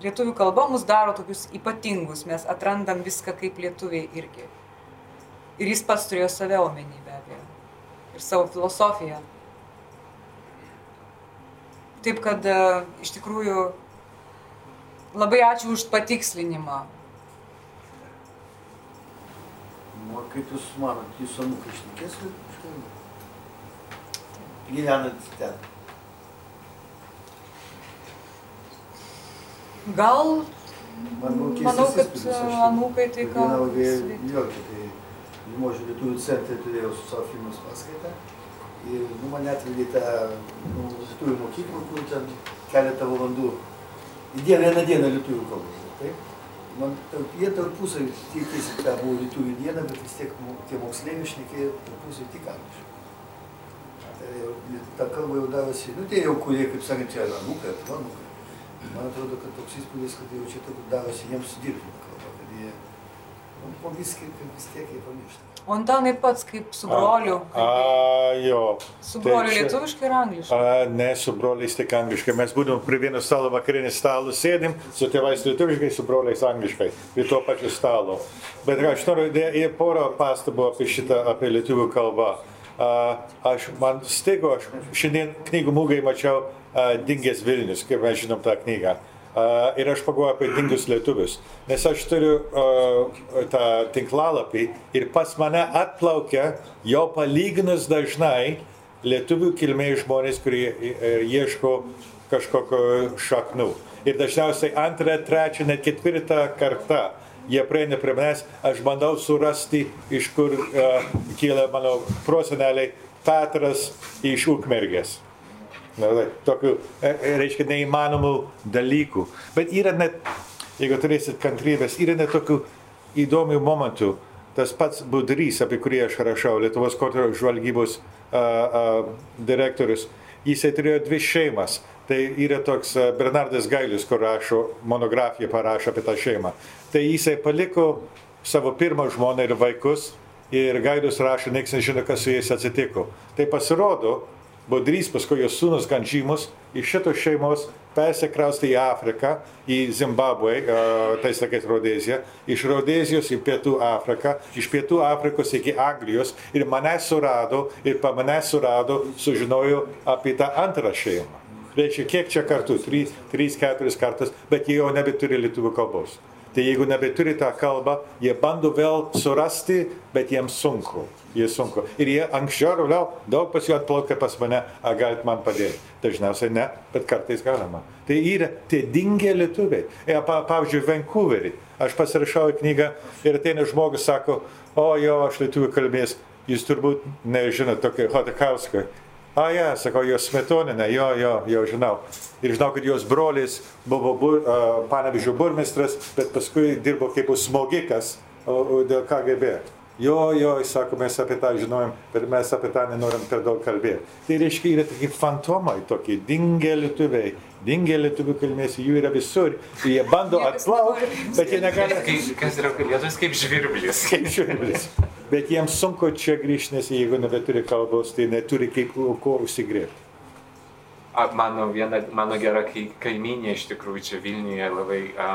lietuvių kalba mus daro tokius ypatingus, mes atrandam viską kaip lietuviai irgi. Ir jis pats turėjo save omeny be abejo. Ir savo filosofiją. Taip kad e, iš tikrųjų labai ačiū už patikslinimą. Nu, o kaip jūs manot, jūsų anūkai šnekės lietuviškai? Gyvenant ten. Gal, Man buvo keistas manau, kad anūkai tai gal. Viena labai sveiki. juokia, kai Limožio lietuvių centre turėjau su savo filmus paskaitą. Ir nu, mane atvedė tą nu, lietuvių mokyklą, kur ten keletą valandų. Į dieną, vieną dieną lietuvių kalbos. Taip? Man tarp, jie tarpusai tikėsi, kad buvo lietuvių diena, bet vis tiek tie moksleiviai šnekėjo tarpusai tik angliškai. Tai jau, ta kalba jau darosi, nu tie jau kurie, kaip sakant, čia yra anūkai, ar anūkai. Man atrodo, kad toks įspūdis, kad jau čia darosi jiems dirbtinė kalba, kad jie nu, po viską kaip vis tiek jie pamiršta. O Antanai pats kaip su broliu. A, jo. Su Tai broliu čia- lietuviškai ir angliškai. A, ne, su broliais tik angliškai. Mes būdom prie vieno stalo vakarinį stalą sėdim, su tėvais lietuviškai, su broliais angliškai, prie to pačio stalo. Bet aš noriu į porą pastabų apie šitą, apie lietuvių kalbą. A, aš, man stigo, aš šiandien knygų mūgai mačiau a, Dingęs Vilnius, kaip mes žinom tą knygą. Uh, ir aš pagalvoju apie dingus lietuvius. Nes aš turiu tą tinklalapį ir pas mane atplaukia jau palyginus dažnai lietuvių kilmės žmonės, kurie e, ieško kažkokio šaknų. Ir dažniausiai antrą, trečią, net ketvirtą kartą jie prieina prie manęs, aš bandau surasti, iš kur uh, kyla mano proseneliai Petras iš Ukmergės. Na, tai, tokių, e, e, reiškia, neįmanomų dalykų. Bet yra net, jeigu turėsit kantrybės, yra net tokių įdomių momentų. Tas pats Budrys, apie kurį aš rašau, Lietuvos kontržvalgybos uh, uh, direktorius, jisai turėjo dvi šeimas. Tai yra toks Bernardas Gailius, kur rašo monografiją, parašo apie tą šeimą. Tai jisai paliko savo pirmą žmoną ir vaikus ir Gailius rašo, niekas nežino, kas su jais atsitiko. Tai pasirodo, Budrys, paskui jos sūnus gan žymus, iš šitos šeimos persikraustė į Afriką, į Zimbabvę, uh, tais laikais Rodezija, iš Rodezijos į Pietų Afriką, iš Pietų Afrikos iki Anglijos ir mane surado ir pa mane surado, sužinojo apie tą antrą šeimą. Reiškia, kiek čia kartų? Trys, trys, keturis kartus, bet jie jau nebeturi lietuvių kalbos. Tai jeigu nebeturi tą kalbą, jie bando vėl surasti, bet jiems sunku. Jie sunku. Ir jie anksčiau ar vėliau daug pas jų atplaukia pas mane, ar galit man padėti. Dažniausiai ne, bet kartais galima. Tai yra tie dingę lietuviai. E, pa, pavyzdžiui, Vancouverį. Aš pasirašau knygą ir ateina žmogus, sako, o jo, aš lietuvių kalbės, jūs turbūt nežinote tokio Hodakausko. A, ja, sakau, jos smetoninė, jo, jo, jau žinau. Ir žinau, kad jos brolis buvo bur, uh, panevižio burmistras, bet paskui dirbo kaip smogikas o, dėl KGB. Jo, jo, jis sako, mes apie tą žinojom, bet mes apie tą nenorim per daug kalbėti. Tai reiškia, yra tokie fantomai, tokie dingę lietuviai, dingę lietuvių kilmės, jų yra visur. Jie bando atplaukti, bet jie negali Kaip, kas yra lietuvis kaip žvirblis. kaip žiūrėlis. Bet jiems sunku čia grįžti, nes jeigu nebeturi kalbos, tai neturi kaip ko užsigrėbti. A, Mano, viena, mano gera kai, kaiminė iš tikrųjų čia Vilniuje labai a,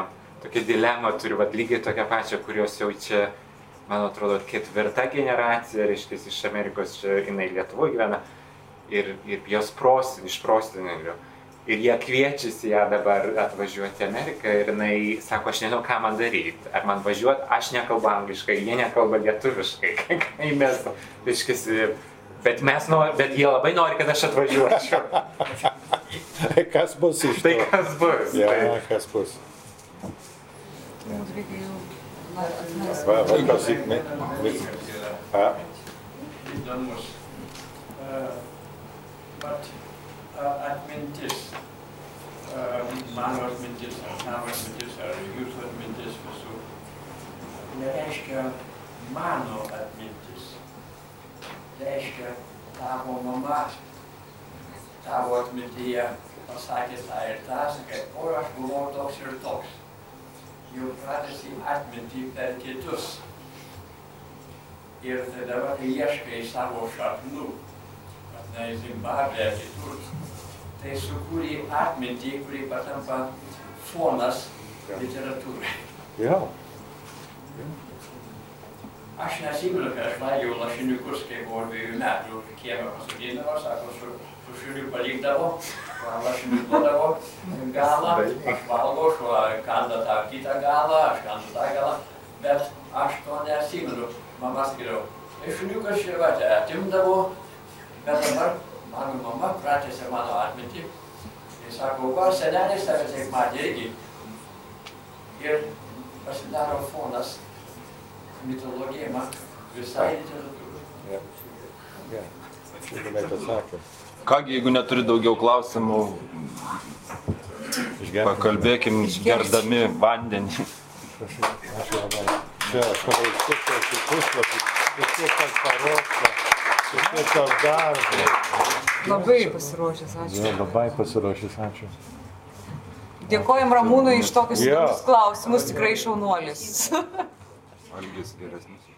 tokia dilema turi, vad lygiai tokią pačią, kurios jau čia, man atrodo, ketvirta generacija, reiškia, iš Amerikos čia jinai Lietuvoje gyvena ir, ir jos prosin, iš prosinėlių. Ir jie kviečiasi ją dabar atvažiuoti į Ameriką ir jinai sako, aš nežinau, ką man daryti. Ar man važiuoti, aš nekalbu angliškai, jie nekalba lietuviškai. Kai mes, reiškia, bet mes nori, bet jie labai nori, kad aš atvažiuočiau. Kas bus iš Tai to? kas bus? Ja, Tai- kas bus. Mums reikia jau. Va, va, klausyk, ne? Įdomus. Uh, Vat uh, atmintis, uh, mano atmintis, ar tavo atmintis, ar jūsų atmintis visų, nereiškia mano atmintis. Reiškia tavo mama tavo atmintyje pasakė tą ir tą, sakai, o aš buvau toks ir toks. Jau pratęsi atmintį per kitus. Ir tai dabar, kai ieškai savo šaknų, ar ne Zimbabvė, ar kitur, tai sukūrė atmintį, kuri patampa fonas literatūrai. jo. Aš nesimenu, kad aš valgiau lašiniukus, kai buvau dviejų metų, kiemą pasodindavo, sako, su, su šuniu palikdavo, lašinių duodavo galą, aš valgau, šuo kanda tą kitą galą, aš kandu tą galą, bet aš to nesimenu. Mama sakydavo, tai šuniukas čia va, atimdavo, bet dabar mano mama pratėsi mano atmintį. Ir sako, va, senelis tave taip matė irgi. Ir pasidaro fonas mitologija man visai literatūra. Ja. Ja. Kągi, jeigu neturi daugiau klausimų, Išgerti. pakalbėkim gerdami vandenį. Ačiū labai. Čia aš kiek tokį puslapį, ir kiek tas paruošta, tas darbo. Labai pasiruošęs, ačiū. Jo, labai pasiruošęs, ačiū. Dėkojom Ramūnui iš tokius įdomius klausimus, tikrai šaunuolis. Algis geresnis.